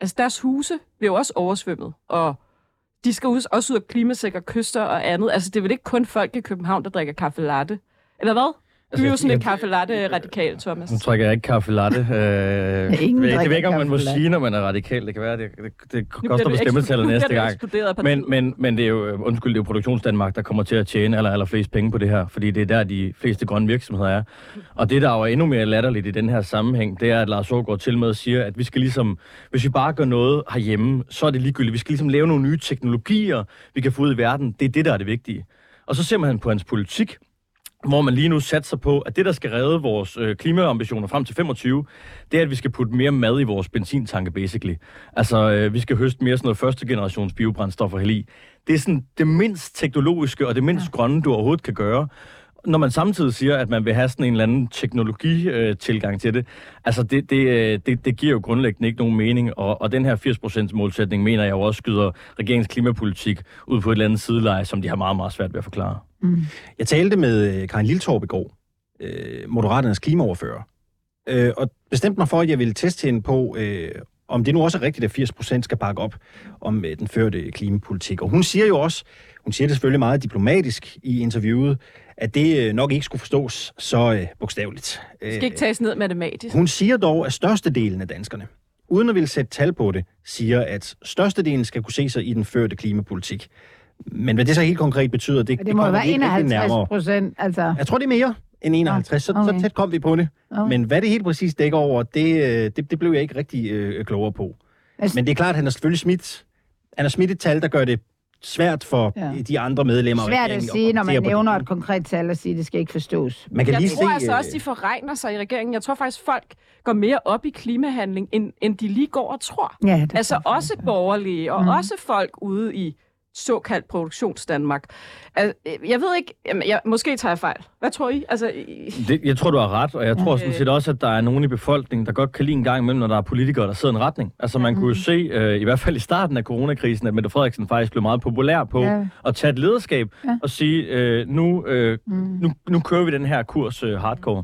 Altså deres huse bliver jo også oversvømmet, og de skal også ud af klimasikre kyster og andet. Altså det er vel ikke kun folk i København, der drikker kaffe latte? Eller hvad? Du er jo Altså, sådan jeg- en kaffe latte radikal, Thomas. Nu drikker jeg ikke kaffe latte. Øh, jeg, ingen ved, ikke, om man må sige, når man er radikal. Det kan være, det, det, det koster på stemmetallet næste gang. Men, men, men det er jo, øh, undskyld, det er jo Produktionsdanmark, der kommer til at tjene aller, aller flest penge på det her, fordi det er der, de fleste grønne virksomheder er. Og det, der jo er endnu mere latterligt i den her sammenhæng, det er, at Lars Aagaard til med siger, at vi skal ligesom, hvis vi bare gør noget herhjemme, så er det ligegyldigt. Vi skal ligesom lave nogle nye teknologier, vi kan få ud i verden. Det er det, der er det vigtige. Og så ser man på hans politik, hvor man lige nu satser på, at det, der skal redde vores øh, klimaambitioner frem til 25, det er, at vi skal putte mere mad i vores benzintanke, basically. Altså, øh, vi skal høste mere sådan noget første generations biobrændstoffer heli. Det er sådan det mindst teknologiske og det mindst grønne, du overhovedet kan gøre. Når man samtidig siger, at man vil have sådan en eller anden teknologitilgang til det, altså det, det, øh, det, det giver jo grundlæggende ikke nogen mening, og, og den her 80% målsætning mener jeg jo også skyder regeringens klimapolitik ud på et eller andet sideleje, som de har meget, meget svært ved at forklare. Jeg talte med øh, Karin Liltorp i går, øh, Moderaternes klimaoverfører, og bestemte mig for, at jeg ville teste hende på, om det nu også er rigtigt, at 80 procent skal bakke op om øh, den førte klimapolitik. Og hun siger jo også, hun siger det selvfølgelig meget diplomatisk i interviewet, at det øh, nok ikke skulle forstås så øh, bogstaveligt. Det skal ikke tages ned matematisk. Hun siger dog, at størstedelen af danskerne, uden at ville sætte tal på det, siger, at størstedelen skal kunne se sig i den førte klimapolitik. Men hvad det så helt konkret betyder, det, det må jo kommer være vi ikke rigtig 51 nærmere. procent. Altså, Jeg tror, det er mere end 51, så, okay. så tæt kom vi på det. Okay. Men hvad det helt præcis dækker over, det, øh, det, det blev jeg ikke rigtig øh, klogere på. Altså- Men det er klart, at han har selvfølgelig smidt, han har smidt et tal, der gør det svært for Ja. de andre medlemmer svært at sige, når man nævner det. et konkret tal og sige, at det skal ikke forstås. Man kan Jeg lige tror se, altså øh, også, de forregner sig i regeringen. Jeg tror faktisk, folk går mere op i klimahandling, end, end de lige går og tror. Ja, det Altså også borgerlige, og Mm. mm. også folk ude i såkaldt produktionsdanmark. Altså, jeg ved ikke, jamen, jeg, måske tager jeg fejl. Hvad tror I? Altså, I- Det, jeg tror, du har ret, og jeg tror sådan Øh. set også, at der er nogen i befolkningen, der godt kan lide en gang imellem, når der er politikere, der sidder i en retning. Altså man kunne jo se, øh, i hvert fald i starten af coronakrisen, at Mette Frederiksen faktisk blev meget populær på Ja. at tage et lederskab Ja. og sige, øh, nu, øh, Mm. nu, nu kører vi den her kurs øh, hardcore.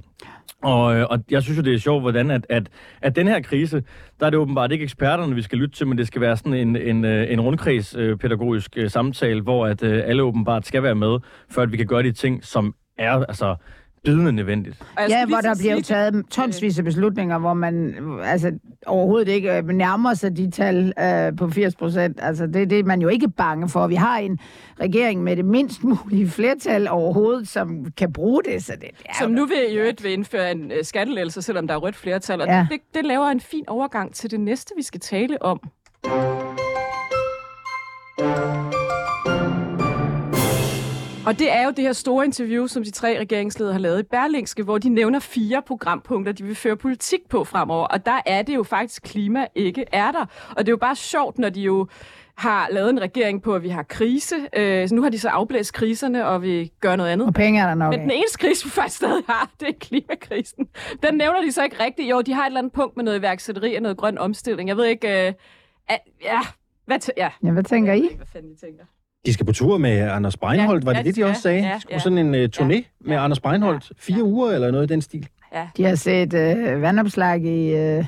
Og, øh, og jeg synes jo, det er sjovt, hvordan at, at, at den her krise, der er det åbenbart ikke eksperterne, vi skal lytte til, men det skal være sådan en, en, øh, en rundkreds pædagogisk øh, samtale, hvor at alle åbenbart skal være med, for at vi kan gøre de ting, som er altså bidende nødvendigt. Ja, hvor der bliver jo taget tonsvis af beslutninger, hvor man øh, altså, overhovedet ikke øh, nærmer sig de tal øh, på 80 procent. Altså, det, det er man jo ikke bange for. Vi har en regering med det mindst mulige flertal overhovedet, som kan bruge det. Så det, er Som jo- nu vil i øvrigt vil indføre en øh, skattelettelse, selvom der er rødt flertal. Og Ja. ja. det, det laver en fin overgang til det næste, vi skal tale om. Og det er jo det her store interview, som de tre regeringsledere har lavet i Berlingske, hvor de nævner fire programpunkter, de vil føre politik på fremover. Og der er det jo faktisk klima ikke er der. Og det er jo bare sjovt, når de jo har lavet en regering på, at vi har krise. Øh, så nu har de så afblæst kriserne og vil gøre noget andet. Og penge er der nok Men den eneste krise, vi faktisk stadig har, det er klimakrisen. Den nævner de så ikke rigtigt. Jo, de har et eller andet punkt med noget iværksætteri og noget grøn omstilling. Jeg ved ikke... Øh, at, ja, hvad t- ja. Ja, hvad tænker Jeg I? hvad fanden I tænker. De skal på tur med Anders Breinholt, Ja, var det ja, det, de også sagde? ja, De skulle ja. sådan en uh, turné Ja, med ja, Anders Breinholt. ja, Fire ja. uger eller noget i den stil. Ja. De har set øh, vandopslag i øh,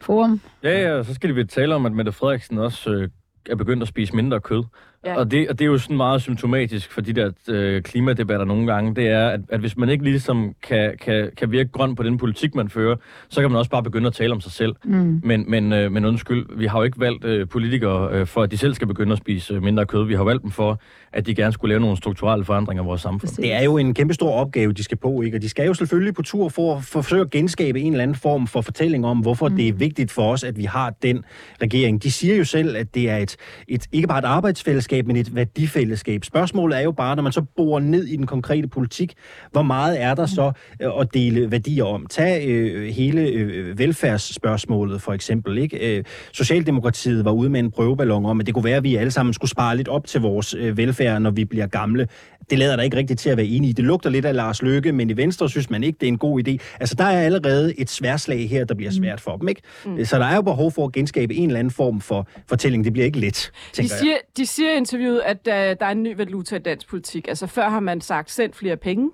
forum. Ja, ja, og så skal de vel tale om, at Mette Frederiksen også øh, er begyndt at spise mindre kød. Ja. Og, det, og det er jo sådan meget symptomatisk for de der øh, klimadebatter nogle gange, det er, at, at hvis man ikke ligesom kan, kan, kan virke grøn på den politik, man fører, så kan man også bare begynde at tale om sig selv. Mm. Men, men, øh, men undskyld, vi har jo ikke valgt øh, politikere øh, for, at de selv skal begynde at spise øh, mindre kød. Vi har valgt dem for, at de gerne skulle lave nogle strukturelle forandringer i vores samfund. Det er jo en kæmpe stor opgave, de skal på, ikke? Og de skal jo selvfølgelig på tur for at forsøge at genskabe en eller anden form for fortælling om, hvorfor mm. det er vigtigt for os, at vi har den regering. De siger jo selv, at det er et, et ikke bare et arbejdsfællesskab, men et værdifællesskab. Spørgsmålet er jo bare, når man så borer ned i den konkrete politik, hvor meget er der så øh, at dele værdier om? Tag øh, hele øh, velfærdsspørgsmålet for eksempel, ikke? Øh, Socialdemokratiet var ude med en prøveballon om, at det kunne være, at vi alle sammen skulle spare lidt op til vores øh, velfærd, når vi bliver gamle. Det lader der ikke rigtigt til at være enige i. Det lugter lidt af Lars Løkke, men i Venstre synes man ikke, det er en god idé. Altså, der er allerede et sværslag her, der bliver svært for dem, ikke? Mm. Så der er jo behov for at genskabe en eller anden form for fortælling. Det bliver ikke let, De tænker jeg. siger, de siger interviewet, at uh, der er en ny valuta i dansk politik. Altså før har man sagt, send flere penge.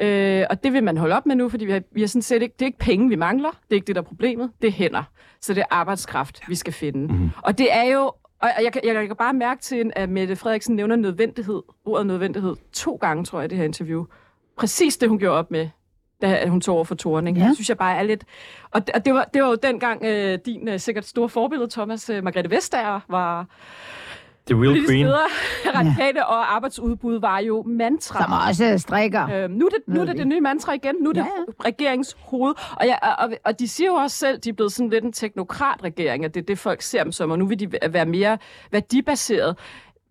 Øh, og det vil man holde op med nu, fordi vi har, vi har sådan set ikke, det er ikke penge, vi mangler. Det er ikke det, der er problemet. Det er hænder. Så det er arbejdskraft, vi skal finde. Mm-hmm. Og det er jo... Og jeg kan, jeg kan bare mærke til, at Mette Frederiksen nævner nødvendighed, ordet nødvendighed, to gange, tror jeg, i det her interview. Præcis det, hun gjorde op med, da hun tog over for Torning. Ja. Det synes jeg bare er lidt... Og det, og det, var, det var jo dengang øh, din øh, sikkert store forbillede, Thomas øh, Margrethe Vestager, var The real queen. leder. Radikale og arbejdsudbud var jo mantra. Som også strikker. Øhm, nu er det, nu er det det nye mantra igen. Nu er det Ja, ja. regeringens hoved. Og, ja, og, og, de siger jo også selv, at de er blevet sådan lidt en teknokratregering, at det er det, folk ser dem som, og nu vil de være mere værdibaseret.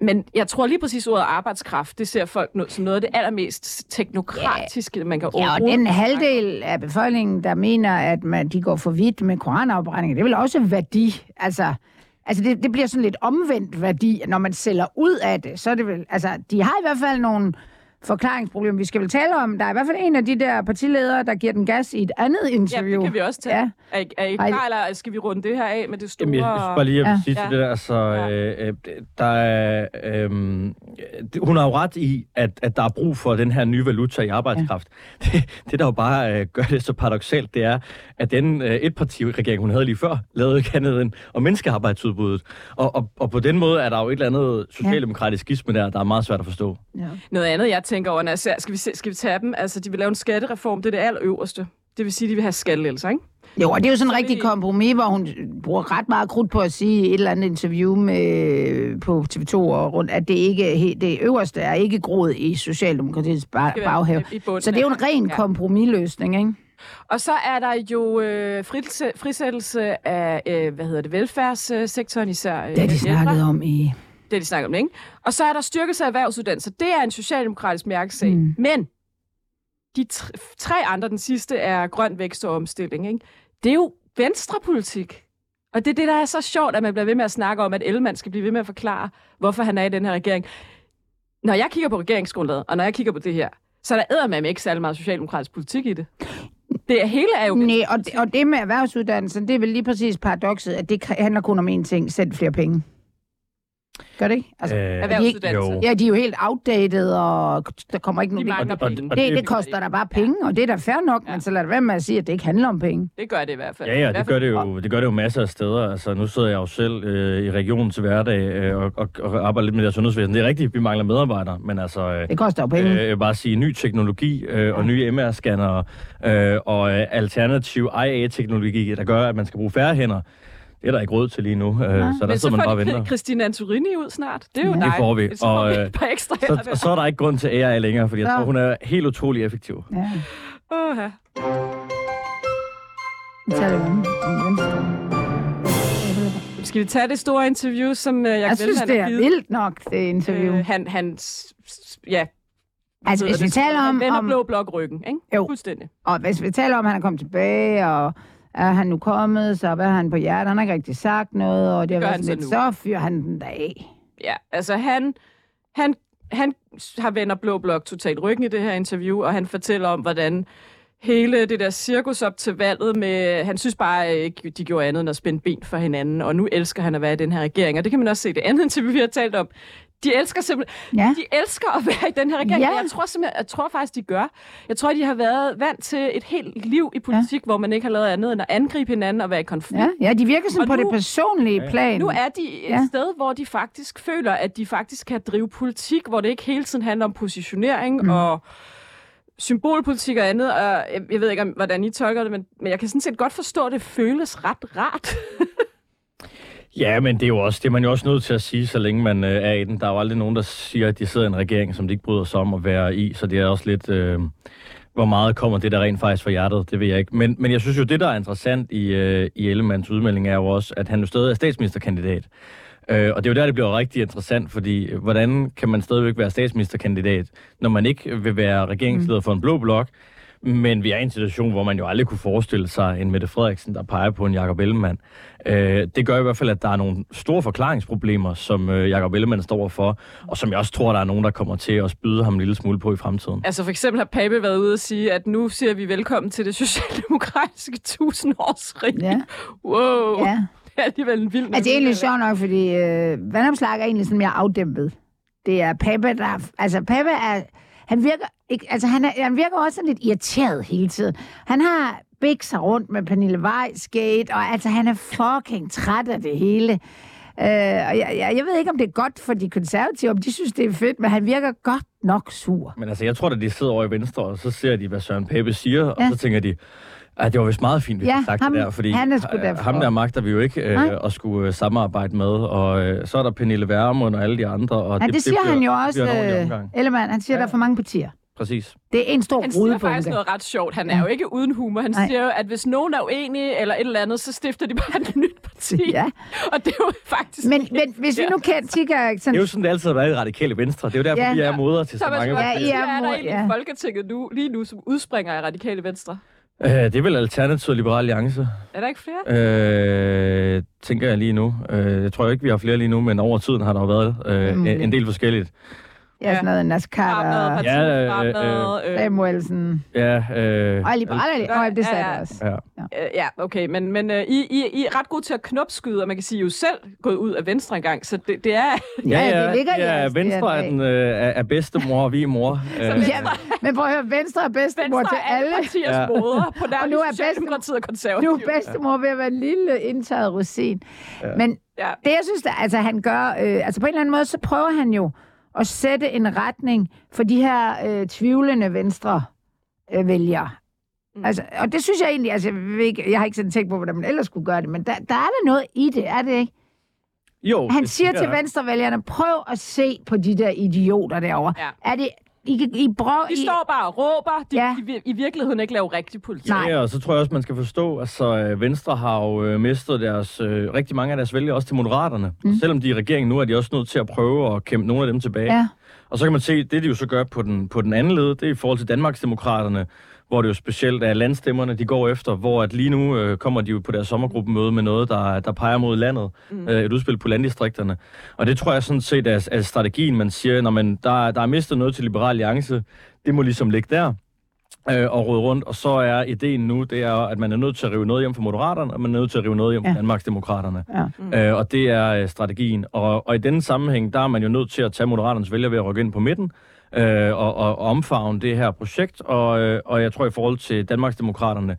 Men jeg tror lige præcis ordet arbejdskraft, det ser folk no- som noget af det allermest teknokratiske, man kan Ja, og overhovedet den halvdel af befolkningen, der mener, at man, de går for vidt med koranafbrændinger, det er vel også værdi. Altså, altså det, det bliver sådan lidt omvendt værdi, når man sælger ud af det. Så er det vel, altså, de har i hvert fald nogle forklaringsproblemer, vi skal vel tale om. Der er i hvert fald en af de der partiledere, der giver den gas i et andet Ja, interview. det kan vi også tage. Ja. Ja. Er, I- er I klar, eller skal vi runde det her af med det store... Jamen, jeg skal bare lige Ja. ja. sige til Ja. det der, altså, Ja. øh, øh, der er, øh, hun har jo ret i, at, at der er brug for den her nye valuta i arbejdskraft. Ja. Det, det, der jo bare øh, gør det så paradoxalt, det er, at den øh, etpartiregering, hun havde lige før, lavede ikke andet end at mindske arbejdsudbuddet. Og, og, og på den måde er der jo et eller andet socialdemokratisk skisme der, der er meget svært at forstå. Ja. Noget andet, jeg tænker over, når jeg ser, skal vi, se, skal vi tage dem? Altså, de vil lave en skattereform, det er det allerøverste. Det vil sige, at de vil have skattelettelser, ikke? Jo, og det er jo sådan en rigtig vi- kompromis, hvor hun bruger ret meget krudt på at sige i et eller andet interview med, på TV2 og rundt, at det ikke det øverste er ikke groet i Socialdemokratiets baghave. i Så det er jo en ren ja. kompromisløsning, ikke? Og så er der jo øh, frisæ- frisættelse af, øh, hvad hedder det, velfærdssektoren, især øh, Det har de snakket om i... Det har de snakket om, ikke? Og så er der styrkelse af erhvervsuddannelser. Det er en socialdemokratisk mærkesag. Mm. Men de tr- tre andre, den sidste, er grøn vækst og omstilling, ikke? Det er jo venstrepolitik. Og det er det, der er så sjovt, at man bliver ved med at snakke om, at Ellemann skal blive ved med at forklare, hvorfor han er i den her regering. Når jeg kigger på regeringsgrundlaget, og når jeg kigger på det her, så er der eddermame ikke særlig meget socialdemokratisk politik i det. Det hele er jo... Nej, og, det- og det med erhvervsuddannelsen, det er vel lige præcis paradokset, at det handler kun om én ting, send flere penge. Gør det ikke? Altså, Øh, Erhvervsuddannelse. jo. ja, de er jo helt outdated, og der kommer ikke De nogen... og- penge. og det, det koster der bare penge, og det er da fair nok, Ja. men så lad det være med at sige, at det ikke handler om penge. Det gør det i hvert fald. Ja, ja, det gør det jo, det gør det jo masser af steder. Altså, nu sidder jeg jo selv øh, i regionen til hverdag øh, og, og, og arbejder lidt med det her sundhedsvæsen. Det er rigtigt, vi mangler medarbejdere, men altså... Øh, Det koster jo penge. Øh, bare sige, ny teknologi øh, og nye MR-scanner øh, og øh, alternativ IA-teknologi, der gør, at man skal bruge færre hænder. Det er der ikke råd til lige nu, øh, så der Men så sidder man bare og venter. Christine Antorini ud snart. Det er jo Ja. dig. Det får vi, Så får og, vi øh, et par ekstra Så, der. så er der ikke grund til AI længere, fordi jeg Så. tror, hun er helt utrolig effektiv. Ja, Åh, ja. vi om, om venstre. Skal vi tage det store interview, som uh, jeg, Jeg synes, det er vildt nok, det interview. Øh, han, han, ja. Altså, hvis vi det? taler om- Han vender om- blå blok ryggen, ikke? Jo. Fuldstændig. Og hvis vi taler om, at han er kommet tilbage, og er han nu kommet, så hvad har han på hjertet? Han har ikke rigtig sagt noget, og det, har været lidt, så fyrer han den da af. Ja, altså han, han, han har vender blå blok totalt ryggen i det her interview, og han fortæller om, hvordan hele det der cirkus op til valget med, han synes bare ikke, de gjorde andet end at spænde ben for hinanden, og nu elsker han at være i den her regering, og det kan man også se det andet interview, vi har talt om. De elsker simpelthen, Ja. de elsker at være i den her regering. Ja. Jeg tror simpelthen, jeg tror faktisk, de gør. Jeg tror, de har været vant til et helt liv i politik, ja. hvor man ikke har lavet andet end at angribe hinanden og være i konflikt. Ja, ja de virker sådan Og på nu- det personlige plan. Nu er de et Ja. ja. sted, hvor de faktisk føler, at de faktisk kan drive politik, hvor det ikke hele tiden handler om positionering mm. og symbolpolitik og andet. Og jeg, jeg ved ikke, om, hvordan I tolker det, men, men jeg kan sådan set godt forstå, at det føles ret rart. Ja, men det er jo også, det er man jo også nødt til at sige, så længe man øh, er i den. Der er jo aldrig nogen, der siger, at de sidder i en regering, som de ikke bryder sig om at være i, så det er også lidt, øh, hvor meget kommer det der rent faktisk fra hjertet, det ved jeg ikke. Men, men jeg synes jo, det der er interessant i, øh, i Ellemanns udmelding er jo også, at han jo stadig er statsministerkandidat. Øh, og det er jo der, det bliver rigtig interessant, fordi øh, hvordan kan man stadigvæk være statsministerkandidat, når man ikke vil være regeringsleder for en blå blok, men vi er i en situation, hvor man jo aldrig kunne forestille sig en Mette Frederiksen, der peger på en Jakob Ellemann. Øh, det gør i hvert fald, at der er nogle store forklaringsproblemer, som øh, Jakob Ellemann står for, og som jeg også tror, der er nogen, der kommer til at spyde ham en lille smule på i fremtiden. altså for eksempel har Pape været ude og sige, at nu siger vi velkommen til det socialdemokratiske tusindårsrig. Ja. Wow, Ja. det er alligevel en vild Altså, det er egentlig sjovt nok, fordi øh, vandomslag er egentlig sådan mere afdæmpet. Det er Pape, der... er- Altså, Pape er... Han virker, ikke, altså, han, er, han virker også sådan lidt irriteret hele tiden. Han har sig rundt med Pernille Weiss-gate, og altså, han er fucking træt af det hele. Øh, og jeg, jeg, jeg ved ikke, om det er godt for de konservative, om de synes, det er fedt, men han virker godt nok sur. Men altså, jeg tror, at de sidder over i Venstre, og så ser de, hvad Søren Pape siger, ja. og Ja. så tænker de, at det var vist meget fint, hvis Ja, ja, sagt ham- det der, fordi han er sgu øh, ham der magter vi jo ikke øh, Nej. at skulle øh, samarbejde med, og øh, så er der Pernille Vermund og alle de andre. Og Ja, det, det siger bliver, han jo det også, øh. Ellemann. Han siger, Ja. der er for mange partier. Præcis. Det er en stor Han siger faktisk noget ret sjovt. Han er jo ikke uden humor. Han Nej. siger jo, at hvis nogen er uenige eller et eller andet, så stifter de bare et nyt parti. Ja. Og det er jo faktisk... Men, men hvis vi nu kan kigge Det sådan er jo sådan, det altid har været i radikale venstre. Det er jo derfor, Ja. ja. vi er moder til så Thomas, mange. Ja, I er er der mod- ja. i Folketinget nu, lige nu, som udspringer af radikale venstre? Øh, det er vel Alternativ og Liberal Alliance, Er der ikke flere? øh, tænker jeg lige nu. Øh, jeg tror ikke, vi har flere lige nu, men over tiden har der jo været øh, Mm. en, en del forskelligt. Ja, sådan noget Nascar og Ja, øh, fremad, øh, Samuelsen. Ja, øh, Og Liberale Alliance. Ja, det sagde Ja, ja. jeg også. ja. Øh, ja, okay, men, men øh, I, I, I er ret gode til at knopskyde, og man kan sige, I er jo selv gået ud af Venstre engang, så det, det er... Ja, det ligger i ja, jeres Venstre er, den, øh, er, er bedstemor, og vi er mor. Øh, Ja, men prøv at høre, Venstre er bedstemor Venstre til er alle alle. partiers Ja. ja. moder, på Og nu er nærmest Socialdemokratiet og Nu konservative. er bedstemor ved at være en lille indtaget rosin. Men Ja. det, jeg synes, der, altså, han gør... Øh, altså på en eller anden måde, så prøver han jo at sætte en retning for de her øh, tvivlende venstre øh, vælgere. Mm. Altså, og det synes jeg egentlig, altså, jeg, ikke, jeg har ikke sådan tænkt på, hvordan man ellers skulle gøre det, men der, der er der noget i det, er det ikke? jo, Han det siger til venstrevælgerne, prøv at se på de der idioter derovre. Ja. Er det... I, kan- I, brøv, De I, står bare og råber, de, Ja. vil i virkeligheden ikke lave rigtig politik. Nej. Ja, og så tror jeg også, man skal forstå, altså øh, Venstre har jo øh, mistet deres, øh, rigtig mange af deres vælgere også til Moderaterne. Mm. Og selvom de er i regeringen nu, er de også nødt til at prøve at kæmpe nogle af dem tilbage. Ja. Og så kan man se, det de jo så gør på den, på den anden led, det er i forhold til Danmarksdemokraterne, hvor det jo specielt er landstemmerne, de går efter, hvor at lige nu øh, kommer de jo på deres sommergruppemøde med noget, der, der peger mod landet, mm. øh, et udspil på landdistrikterne. Og det tror jeg sådan set er, er strategien, man siger, når man, der, der er mistet noget til Liberal Alliance, det må ligesom ligge der. Øh, og rode rundt. Og så er ideen nu, det er, at man er nødt til at rive noget hjem fra Moderaterne, og man er nødt til at rive noget hjem fra Ja. Danmarksdemokraterne. Ja. Øh, og det er øh, strategien. Og, og i denne sammenhæng, der er man jo nødt til at tage Moderaternes vælger ved at rykke ind på midten, øh, og, og, og omfavne det her projekt. Og, øh, og jeg tror, i forhold til Danmarksdemokraterne,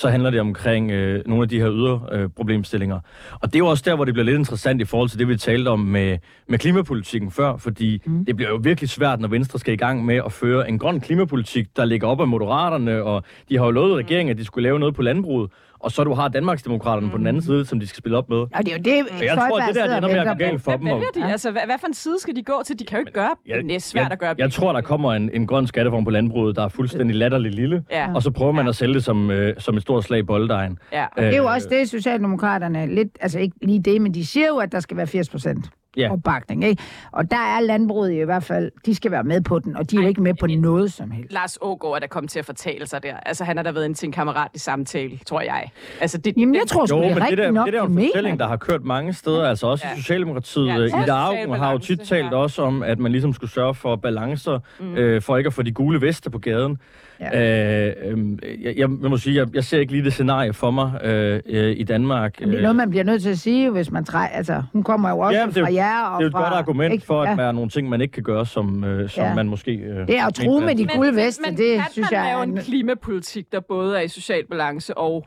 så handler det omkring øh, nogle af de her ydre øh, problemstillinger. Og det er jo også der, hvor det bliver lidt interessant i forhold til det, vi talte om med, med klimapolitikken før, fordi mm. det bliver jo virkelig svært, når Venstre skal i gang med at føre en grøn klimapolitik, der ligger op af moderaterne, og de har jo lovet regeringen, at de skulle lave noget på landbruget, og så du har Danmarksdemokraterne mm. på den anden side, som de skal spille op med. Og det er jo det, Og jeg tror, det der det ender med at gå galt for Hvad dem. og- vælger de? Altså, hvad, hvad for en side skal de gå til? De kan jo ikke gøre Jeg- det. er svært jeg, at gøre Jeg tror, der kommer en, en grøn skatteform på landbruget, der er fuldstændig latterligt lille, Ja. og så prøver man at sælge det som, øh, som et stort slag i bolddejen. Ja. Det er jo Øh, også det, Socialdemokraterne lidt, altså ikke lige det, men de siger jo, at der skal være 80 procent Ja. opbakning, ikke? Og der er landbruget i hvert fald, de skal være med på den, og de er jo ikke med på noget som helst. Lars Ågaard er der kommet til at fortælle sig der. Altså, han har da været ind til en kammerat i samtale, tror jeg. Altså, det, Jamen, jeg tror sgu, Jo, det er det rigtigt der, nok, det der er en mener fortælling, der har kørt mange steder, altså også Ja. i Socialdemokratiet. Ja, Ja, er Ida Augen har jo tit talt ja. også om, at man ligesom skulle sørge for balancer, mm. øh, for ikke at få de gule veste på gaden. Ja. Øh, øh, jeg, jeg, må sige, jeg, jeg ser ikke lige det scenarie for mig øh, øh, i Danmark. Men det er noget, man bliver nødt til at sige, hvis man træder... Altså, hun kommer jo også Ja, ja, fra jo- jer og det er jo et fra... godt argument ikke? for, at ja. der er nogle ting, man ikke kan gøre, som, øh, som Ja. man måske... Øh, Det er at true med de Men- gule men- veste, men det kan synes man jeg lave er... en klimapolitik, der både er i social balance og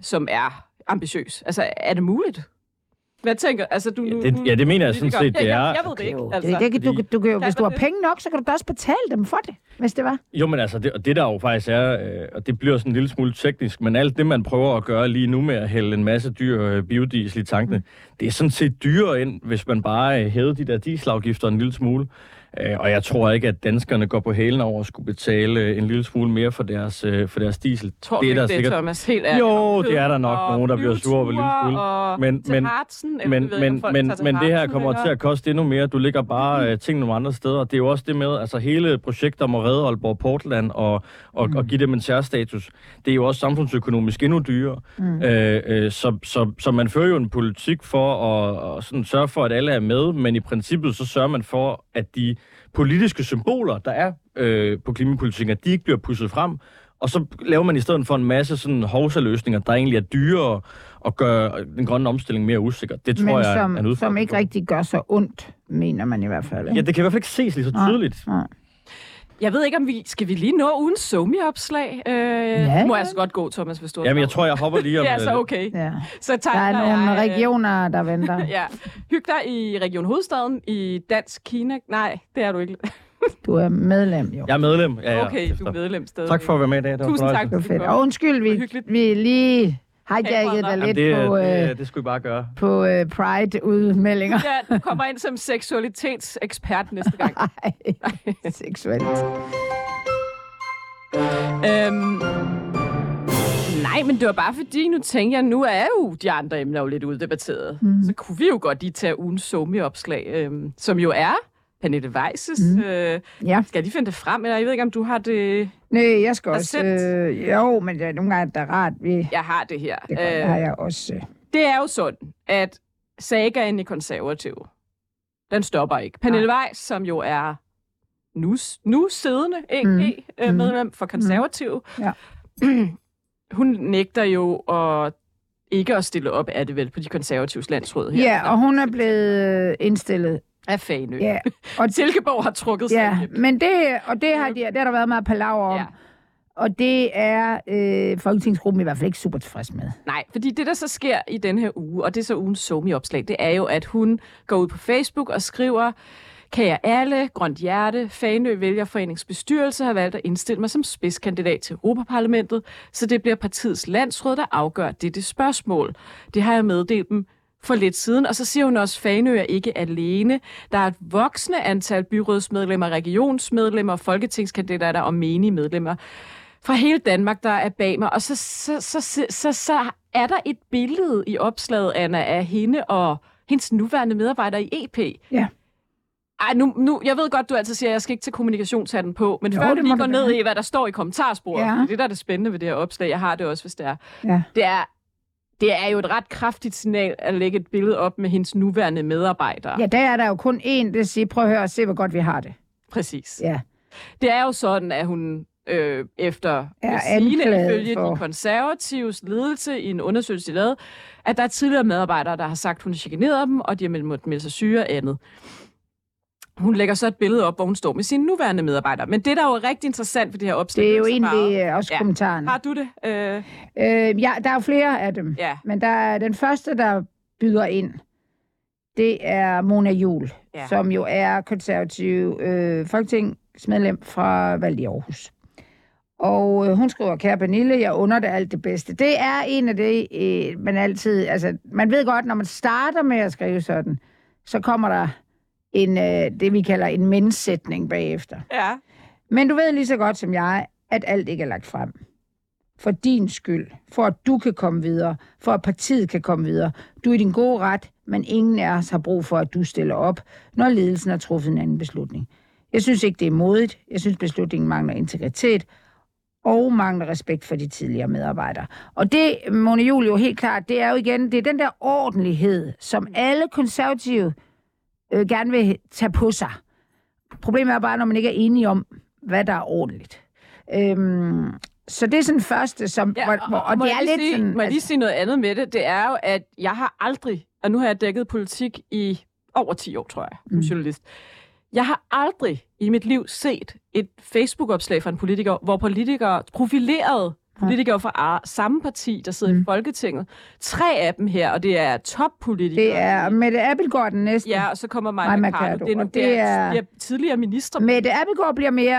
som er ambitiøs? Altså, er det muligt? Hvad tænker altså, du? nu- det, ja, det mener jeg sådan set, det ja, er. Jeg, jeg ved det ikke. Altså. det, det, kan- du, du, Kan hvis du har det? penge nok, så kan du da også betale dem for det, hvis det var. Jo, men altså, det, og det der jo faktisk er, øh, og det bliver sådan en lille smule teknisk, men alt det, man prøver at gøre lige nu med at hælde en masse dyr øh, biodiesel i tankene, mm. det er sådan set dyrere ind, hvis man bare øh, hævede de der dieselafgifter en lille smule. Øh, og jeg tror ikke, at danskerne går på hælen over at skulle betale øh, en lille smule mere for deres, øh, for deres diesel. Tror det er der det, sikkert. Thomas? Helt ærligt. Jo, Og det er der nok og nogen, der bliver sure over en lille smule. Og Men- men- Hartsen, Men, ved men, men, men det her kommer til at koste endnu mere. Du ligger bare øh, ting nogle andre steder. Det er jo også det med, altså hele projektet om at redde Aalborg Portland og, og, mm. og give dem en særstatus, det er jo også samfundsøkonomisk endnu dyrere. Mm. Øh, øh, så, så, så man fører jo en politik for at, at sådan sørge for, at alle er med, men i princippet så sørger man for, at de politiske symboler, der er øh, på klimapolitikken, at de ikke bliver pusset frem, og så laver man i stedet for en masse sådan hovsaløsninger, der egentlig er dyrere og gør den grønne omstilling mere usikker. Det tror Men jeg er som, en udfordring. som ikke rigtig gør så ondt, mener man i hvert fald. Ja, det kan i hvert fald ikke ses lige så Nej. tydeligt. Nej. Jeg ved ikke, om vi... Skal vi lige nå uden somi-opslag? Øh, Ja. Må jeg så godt gå, Thomas, hvis du Jamen, jeg tror, jeg hopper lige om... Er så øh, okay. Ja. Så Der tager er nogle jeg, øh, regioner, der venter. Ja. Hyg dig i Region Hovedstaden i Dansk Kina. Nej, det er du ikke. Du er medlem, jo. Jeg er medlem. Ja, ja, Okay, du er medlem stadig. Tak for at være med i dag. Det var Tusind tak. Det var fedt. Og undskyld, vi, vi lige hijackede dig lidt Jamen, på, det, øh, det, det skulle I bare gøre. på øh, Pride-udmeldinger. Ja, du kommer ind som seksualitetsekspert næste gang. Ej, seksuelt. øhm, nej, men det var bare fordi, nu tænker jeg, nu er jo de andre emner jo lidt uddebatteret. Mm. Så kunne vi jo godt lige tage ugens somi-opslag, øhm, som jo er Pernille Weises. Mm. Øh, Ja. skal de finde det frem? Eller jeg ved ikke, om du har det... Nej, jeg skal også... Øh, jo, men det er nogle gange, der er rart. Vi, Jeg har det her. det, øh, har jeg også. Øh. det er jo sådan, at sagaen i konservative, den stopper ikke. Pernille Weiss, som jo er nu, nu siddende EG-medlem for konservative, Ja. hun nægter jo at ikke at stille op, er det vel, på de konservatives landsråd her. Ja, og hun er blevet øh, indstillet. Af Fanø. Ja, og, Silkeborg har trukket sig ja hjem. men det, og det har, de, det har der været meget palaver om. Ja. Og det er øh, Folketingsgruppen i hvert fald ikke super tilfreds med. Nej, fordi det, der så sker i den her uge, og det er så ugens somi-opslag, det er jo, at hun går ud på Facebook og skriver, Kære alle, Grønt Hjerte, Fanø Vælgerforenings bestyrelse har valgt at indstille mig som spidskandidat til Europaparlamentet, så det bliver partiets landsråd, der afgør dette spørgsmål. Det har jeg meddelt dem for lidt siden, og så siger hun også, at Fanø er ikke alene. Der er et voksende antal byrådsmedlemmer, regionsmedlemmer, folketingskandidater og menige medlemmer fra hele Danmark, der er bag mig. Og så, så, så, så, så, så er der et billede i opslaget, Anna, af hende og hendes nuværende medarbejder i EP. Ja. Ej, nu, nu, jeg ved godt, du altid siger, at jeg skal ikke tage kommunikationshatten på, men Jo, før må lige du går ned i, hvad der står i kommentarsporet, ja. det der er det spændende ved det her opslag, jeg har det også, hvis det er, Ja. det er, det er jo et ret kraftigt signal at lægge et billede op med hendes nuværende medarbejdere. ja, der er der jo kun én, der siger, prøv at høre, se hvor godt vi har det. Præcis. Ja. Det er jo sådan, at hun øh, efter Er anklaget ifølge for- de konservatives ledelse i en undersøgelse, de lavede, at der er tidligere medarbejdere, der har sagt, at hun har chikaneret dem, og de har meldt, måttet melde sig syge og andet. Hun lægger så et billede op, hvor hun står med sine nuværende medarbejdere. Men det, der er jo rigtig interessant for det her opslag... Det er jo egentlig meget- øh, også Ja. kommentaren. Har du det? Øh, Øh, ja, der er jo flere af dem. ja. Men der er den første, der byder ind, det er Mona Jul, Ja. som jo er konservativ øh, folketingsmedlem fra valg i Aarhus. Og øh, hun skriver, kære Pernille, jeg under det alt det bedste. Det er en af det, øh, man altid... Altså, man ved godt, når man starter med at skrive sådan, så kommer der en, øh, det, vi kalder en menssætning bagefter. Ja. Men du ved lige så godt som jeg, at alt ikke er lagt frem. For din skyld. For at du kan komme videre. For at partiet kan komme videre. Du er i din gode ret, men ingen af os har brug for, at du stiller op, når ledelsen har truffet en anden beslutning. Jeg synes ikke, det er modigt. Jeg synes, beslutningen mangler integritet og mangler respekt for de tidligere medarbejdere. Og det, Mona Juhl jo helt klart, det er jo igen, det er den der ordentlighed, som alle konservative øh, gerne vil tage på sig. Problemet er bare, når man ikke er enige om, hvad der er ordentligt. Øhm, så det er sådan første, som, ja, hvor, hvor, og, må det er lidt sige, sådan... Må jeg lige sige noget andet med det? Det er jo, at jeg har aldrig, og nu har jeg dækket politik i over 10 år, tror jeg, som Mm. journalist. Jeg har aldrig i mit liv set et Facebook-opslag fra en politiker, hvor politikere, profilerede politikere fra ar- samme parti, der sidder mm. i Folketinget, tre af dem her, og det er toppolitikere. det er Mette Abelgaard den næste. Ja, og så kommer Maja Mercado. Det er, nogle, det det er, det er tidligere minister. Mette Abelgaard bliver mere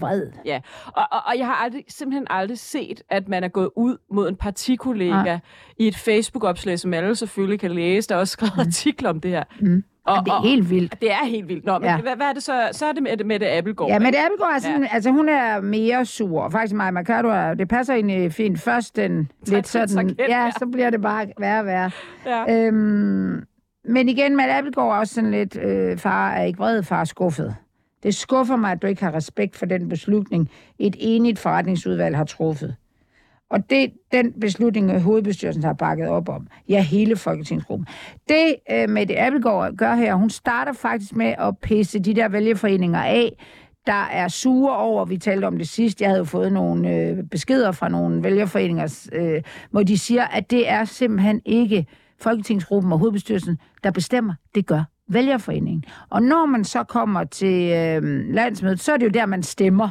vred. Ja, og, og, og jeg har aldrig, simpelthen aldrig set, at man er gået ud mod en partikollega Nej. i et Facebook-opslag, som alle selvfølgelig kan læse. Der er også skrevet artikler om det her. Mm. Og, Og det er helt vildt. det er helt vildt. Nå, men Ja. hvad, hvad er det så? Så er det med, det Appelgaard. Ja, Mette Abelgaard er sådan, Ja. altså hun er mere sur. Faktisk Maja Mercado, er, det passer egentlig fint. Først den lidt sådan, ja. så bliver det bare værre og værre. Ja. Øhm, men igen, Mette Abelgaard er også sådan lidt, øh, far er ikke vred, far er skuffet. Det skuffer mig, at du ikke har respekt for den beslutning, et enigt forretningsudvalg har truffet. Og det den beslutning, øh, hovedbestyrelsen har bakket op om. Ja, hele Folketingsgruppen. Det øh, med Appelgaard gør her, hun starter faktisk med at pisse de der vælgerforeninger af, der er sure over, vi talte om det sidst, jeg havde jo fået nogle øh, beskeder fra nogle vælgerforeninger, øh, hvor de siger, at det er simpelthen ikke Folketingsgruppen og hovedbestyrelsen, der bestemmer. Det gør vælgerforeningen. Og når man så kommer til øh, landsmødet, så er det jo der, man stemmer.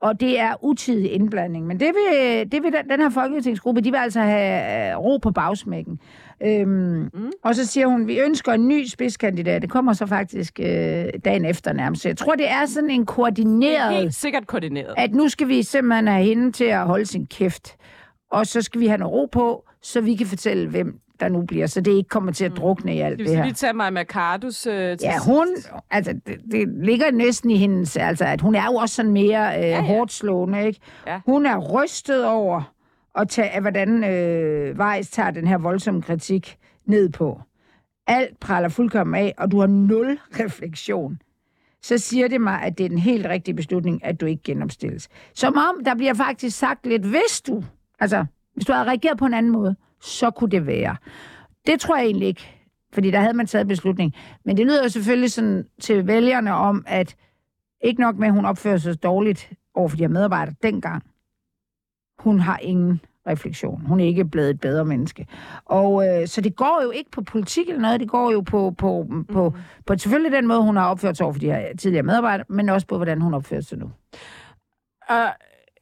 Og det er utidig indblanding. Men det vil, det vil den, den her folketingsgruppe, de vil altså have øh, ro på bagsmækken. Øhm, mm. Og så siger hun, vi ønsker en ny spidskandidat. Det kommer så faktisk øh, dagen efter nærmest. Så jeg tror, det er sådan en Det er koordineret, helt sikkert koordineret. at nu skal vi simpelthen have hende til at holde sin kæft. Og så skal vi have noget ro på, så vi kan fortælle, hvem der nu bliver. Så det ikke kommer til at drukne i alt vi det så her. lige tage Maja Mercados øh, til Ja, hun, altså, det, det ligger næsten i hendes, altså, at hun er jo også sådan mere øh, ja, ja. hårdt slående, ikke? Ja. Hun er rystet over, at tage, hvordan øh, Weiss tager den her voldsomme kritik ned på. Alt praller fuldkommen af, og du har nul refleksion. Så siger det mig, at det er den helt rigtige beslutning, at du ikke genopstilles. Som om, der bliver faktisk sagt lidt, hvis du, altså, hvis du havde reageret på en anden måde, så kunne det være. Det tror jeg egentlig ikke, fordi der havde man taget beslutning. Men det lyder jo selvfølgelig sådan til vælgerne om, at ikke nok med, at hun opfører sig dårligt over for de her medarbejdere dengang. Hun har ingen refleksion. Hun er ikke blevet et bedre menneske. Og øh, så det går jo ikke på politik eller noget, det går jo på, på, på, på selvfølgelig den måde, hun har opført sig over for de her tidligere medarbejdere, men også på, hvordan hun opfører sig nu. Og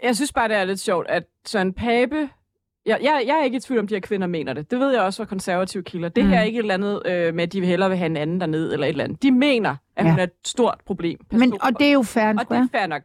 jeg synes bare, det er lidt sjovt, at Søren Pape... Jeg, jeg, jeg er ikke i tvivl om, de her kvinder mener det. Det ved jeg også fra konservative kilder. Det Mm. her er ikke et eller andet øh, med, at de hellere vil have en anden dernede, eller et eller andet. De mener, at Ja. hun er et stort problem. Men, og det er jo fair and og det er fair nok.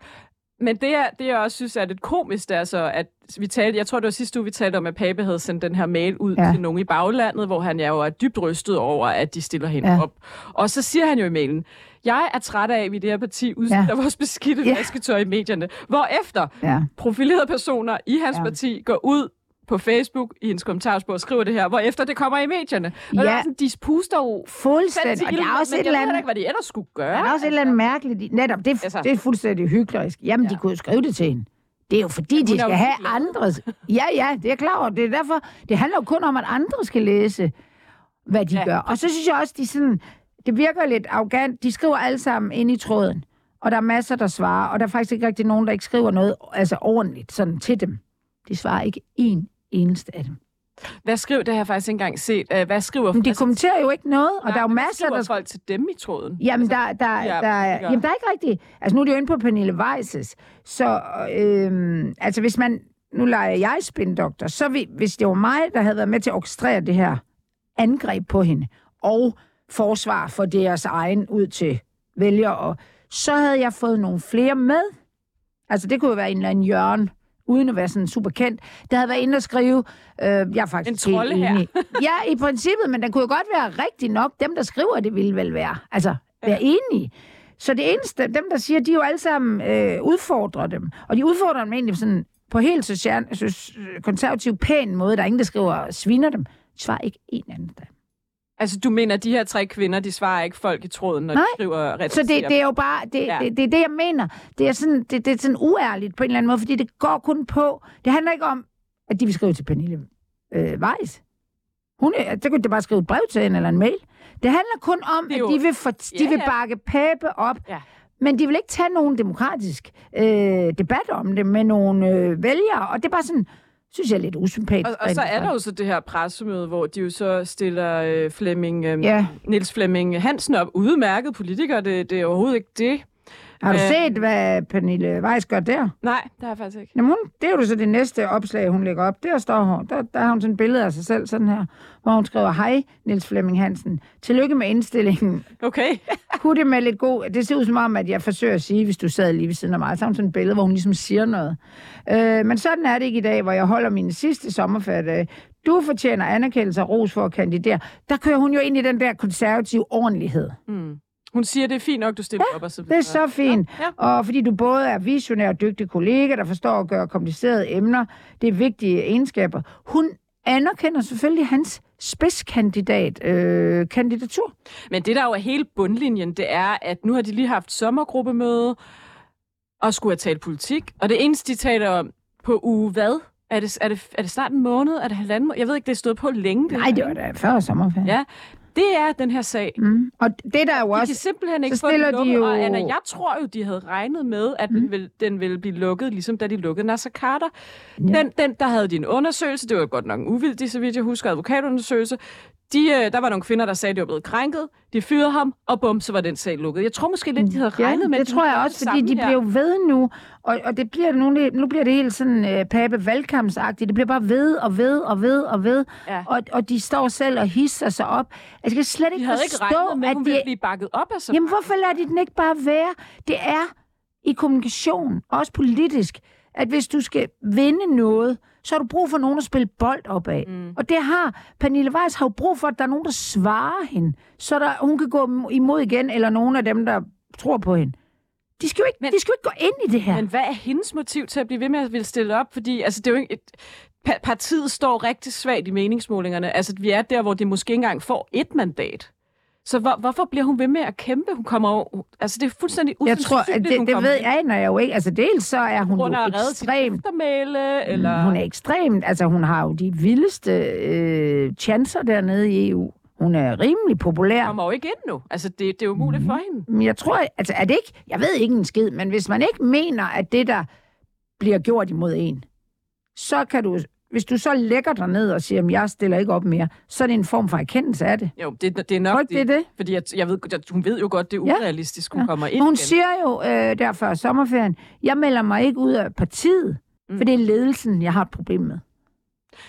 Men det, jeg, det, jeg også synes er lidt komisk, det er så, at vi talte, jeg tror, det var sidste uge, vi talte om, at Pape havde sendt den her mail ud Ja. til nogen i baglandet, hvor han jo er dybt rystet over, at de stiller hende Ja. op. Og så siger han jo i mailen, jeg er træt af, at vi i det her parti udstiller ja. vores beskidte Ja. vasketøj i medierne. Hvorefter Ja. profilerede personer i hans ja. parti går ud på Facebook i hendes kommentarspor og skriver det her, hvorefter det kommer i medierne. Og Ja. ja. sådan, de puster jo Fuldstændig. Og der er også men et eller andet... ikke, hvad de ellers skulle gøre. Der er også et eller andet mærkeligt. i- Netop, det, Altså- altså, det er fuldstændig hyklerisk. Jamen, ja. de Ja. kunne jo skrive det til hende. Det er jo fordi, hun de skal have ligeglad. andres... Ja, ja, det er klar over. Det er derfor, det handler jo kun om, at andre skal læse, hvad de ja. Ja. gør. Og så synes jeg også, de sådan... Det virker lidt arrogant. De skriver alle sammen ind i tråden. Og der er masser, der svarer, og der er faktisk ikke rigtig nogen, der ikke skriver noget altså ordentligt sådan til dem. De svarer ikke en eneste af dem. Hvad skriver, det har jeg faktisk ikke engang set. Uh, hvad skriver Men de altså, kommenterer jo ikke noget, og nej, der er jo masser, der folk til dem i tråden? Jamen, der, der, ja, der, jamen, der er ikke rigtigt... Altså, nu er det jo inde på Pernille Weises. Så, øhm, altså, hvis man... Nu leger jeg spindoktor, så vi, hvis det var mig, der havde været med til at orkestrere det her angreb på hende, og forsvar for deres egen ud til vælgere, og så havde jeg fået nogle flere med. Altså, det kunne jo være en eller anden hjørne, uden at være sådan super kendt. Der havde været inde og skrive, øh, jeg er faktisk En helt her. Ja, i princippet, men den kunne jo godt være rigtig nok. Dem, der skriver det, ville vel være, altså, være enige. Så det eneste, dem der siger, de jo alle sammen øh, udfordrer dem. Og de udfordrer dem egentlig sådan på helt social, så, konservativ pæn måde. Der er ingen, der skriver sviner dem. De svarer ikke en anden dag. Altså, du mener, at de her tre kvinder, de svarer ikke folk i tråden, når Nej. de skriver Så det, det er jo bare, det, Ja. det, det er det, jeg mener. Det er, sådan, det, det er sådan uærligt på en eller anden måde, fordi det går kun på, det handler ikke om, at de vil skrive til Pernille øh, Weiss. Hun, så kunne de bare skrive et brev til hende eller en mail. Det handler kun om, er at jo- de vil, for, de Ja, vil bakke Pape op, Ja. men de vil ikke tage nogen demokratisk øh, debat om det med nogle øh, vælgere, og det er bare sådan, synes jeg er lidt usympatisk. Og, og så er der jo så det her pressemøde, hvor de jo så stiller øh, Flemming, øh, Ja. Niels Flemming Hansen op. Udmærket politiker, det, det er overhovedet ikke det. Har du Øh. set, hvad Pernille Weiss gør der? Nej, det har jeg faktisk ikke. Jamen, hun, det er jo så det næste opslag, hun lægger op. Der står hun, der, der har hun sådan et billede af sig selv, sådan her, hvor hun skriver, hej, Niels Flemming Hansen. Tillykke med indstillingen. Okay. Kunne det med lidt god... Det ser ud som om, at jeg forsøger at sige, hvis du sad lige ved siden af mig, så har hun sådan et billede, hvor hun ligesom siger noget. Øh, men sådan er det ikke i dag, hvor jeg holder min sidste sommerferie. Du fortjener anerkendelse og ros for at kandidere. Der kører hun jo ind i den der konservative ordentlighed. Hmm. Hun siger, det er fint nok, du stiller op og så Det videre. er så fint. Ja, Og fordi du både er visionær og dygtig kollega, der forstår at gøre komplicerede emner, det er vigtige egenskaber. Hun anerkender selvfølgelig hans spidskandidat øh, kandidatur. Men det, der jo er hele bundlinjen, det er, at nu har de lige haft sommergruppemøde og skulle have talt politik. Og det eneste, de taler om på uge hvad? Er det, er det, er det snart en måned? Er det halvanden måned? Jeg ved ikke, det er stået på længe. Nej, her, det var da før sommerferien. Ja, det er den her sag. Mm. Og det der er jo De kan også... simpelthen ikke så få den stiller de lukket, jo- og Anna, jeg tror jo, de havde regnet med, at den, ville, den ville blive lukket, ligesom da de lukkede Nasser Carter. Ja. Den, den, der havde de en undersøgelse, det var godt nok en uvildig, så vidt jeg husker, advokatundersøgelse. De, øh, der var nogle kvinder, der sagde, at de var blevet krænket. De fyrede ham, og bum, så var den sag lukket. Jeg tror måske lidt, de havde Ja, regnet med, det at de tror jeg også, det fordi de her. bliver ved nu, og, og det bliver nu, nu bliver det helt sådan øh, pape valgkampsagtigt. Det bliver bare ved og ved og ved og ved, Ja. og, og de står selv og hisser sig op. Altså, jeg kan slet De ikke ikke forstå, regnet med, at at det ville blive bakket op af så Jamen, hvorfor lader de den ikke bare være? Det er i kommunikation, også politisk, at hvis du skal vinde noget, så har du brug for nogen at spille bold op af. Mm. Og det har Pernille Weiss har jo brug for, at der er nogen, der svarer hende, så der, hun kan gå imod igen, eller nogen af dem, der tror på hende. De skal jo ikke, Men- de skal jo ikke gå ind i det her. Men hvad er hendes motiv til at blive ved med at ville stille op? Fordi altså, det er jo ikke et, pa- partiet står rigtig svagt i meningsmålingerne. Altså, vi er der, hvor de måske ikke engang får et mandat. Så hvor, hvorfor bliver hun ved med at kæmpe? Hun kommer jo... Altså, det er fuldstændig jeg tror, det, hun det kommer ved jeg, aner jeg jo ikke. Altså, dels så er hun af jo ekstremt eftermæle, eller... Hun er ekstremt, altså hun har jo de vildeste øh, chancer dernede i EU. Hun er rimelig populær. kommer jo ikke ind nu. Altså, det, det er umuligt for hende. Men jeg tror, altså er det ikke, jeg ved ikke en skid, men hvis man ikke mener, at det der bliver gjort imod en, så kan du, hvis du så lægger dig ned og siger, at jeg stiller ikke op mere, så er det en form for erkendelse af det. Jo, det, det er nok det er det? Fordi jeg, jeg ved, at hun ved jo godt, det er Ja. urealistisk, hun Ja. kommer ind Hun igen. siger jo øh, der før sommerferien, jeg melder mig ikke ud af partiet, Mm. for det er ledelsen, jeg har et problem med.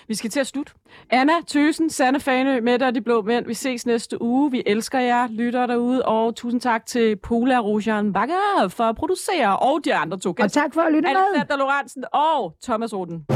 Vi skal til at slutte. Anna Tøsen, Sanne Fanø, Mette og de blå mænd. Vi ses næste uge. Vi elsker jer, lytter derude. Og tusind tak til Pola Rojan Bakker for at producere, og de andre to Og gæster. tak for at lytte med. Alexander Lorentzen og Thomas Roden.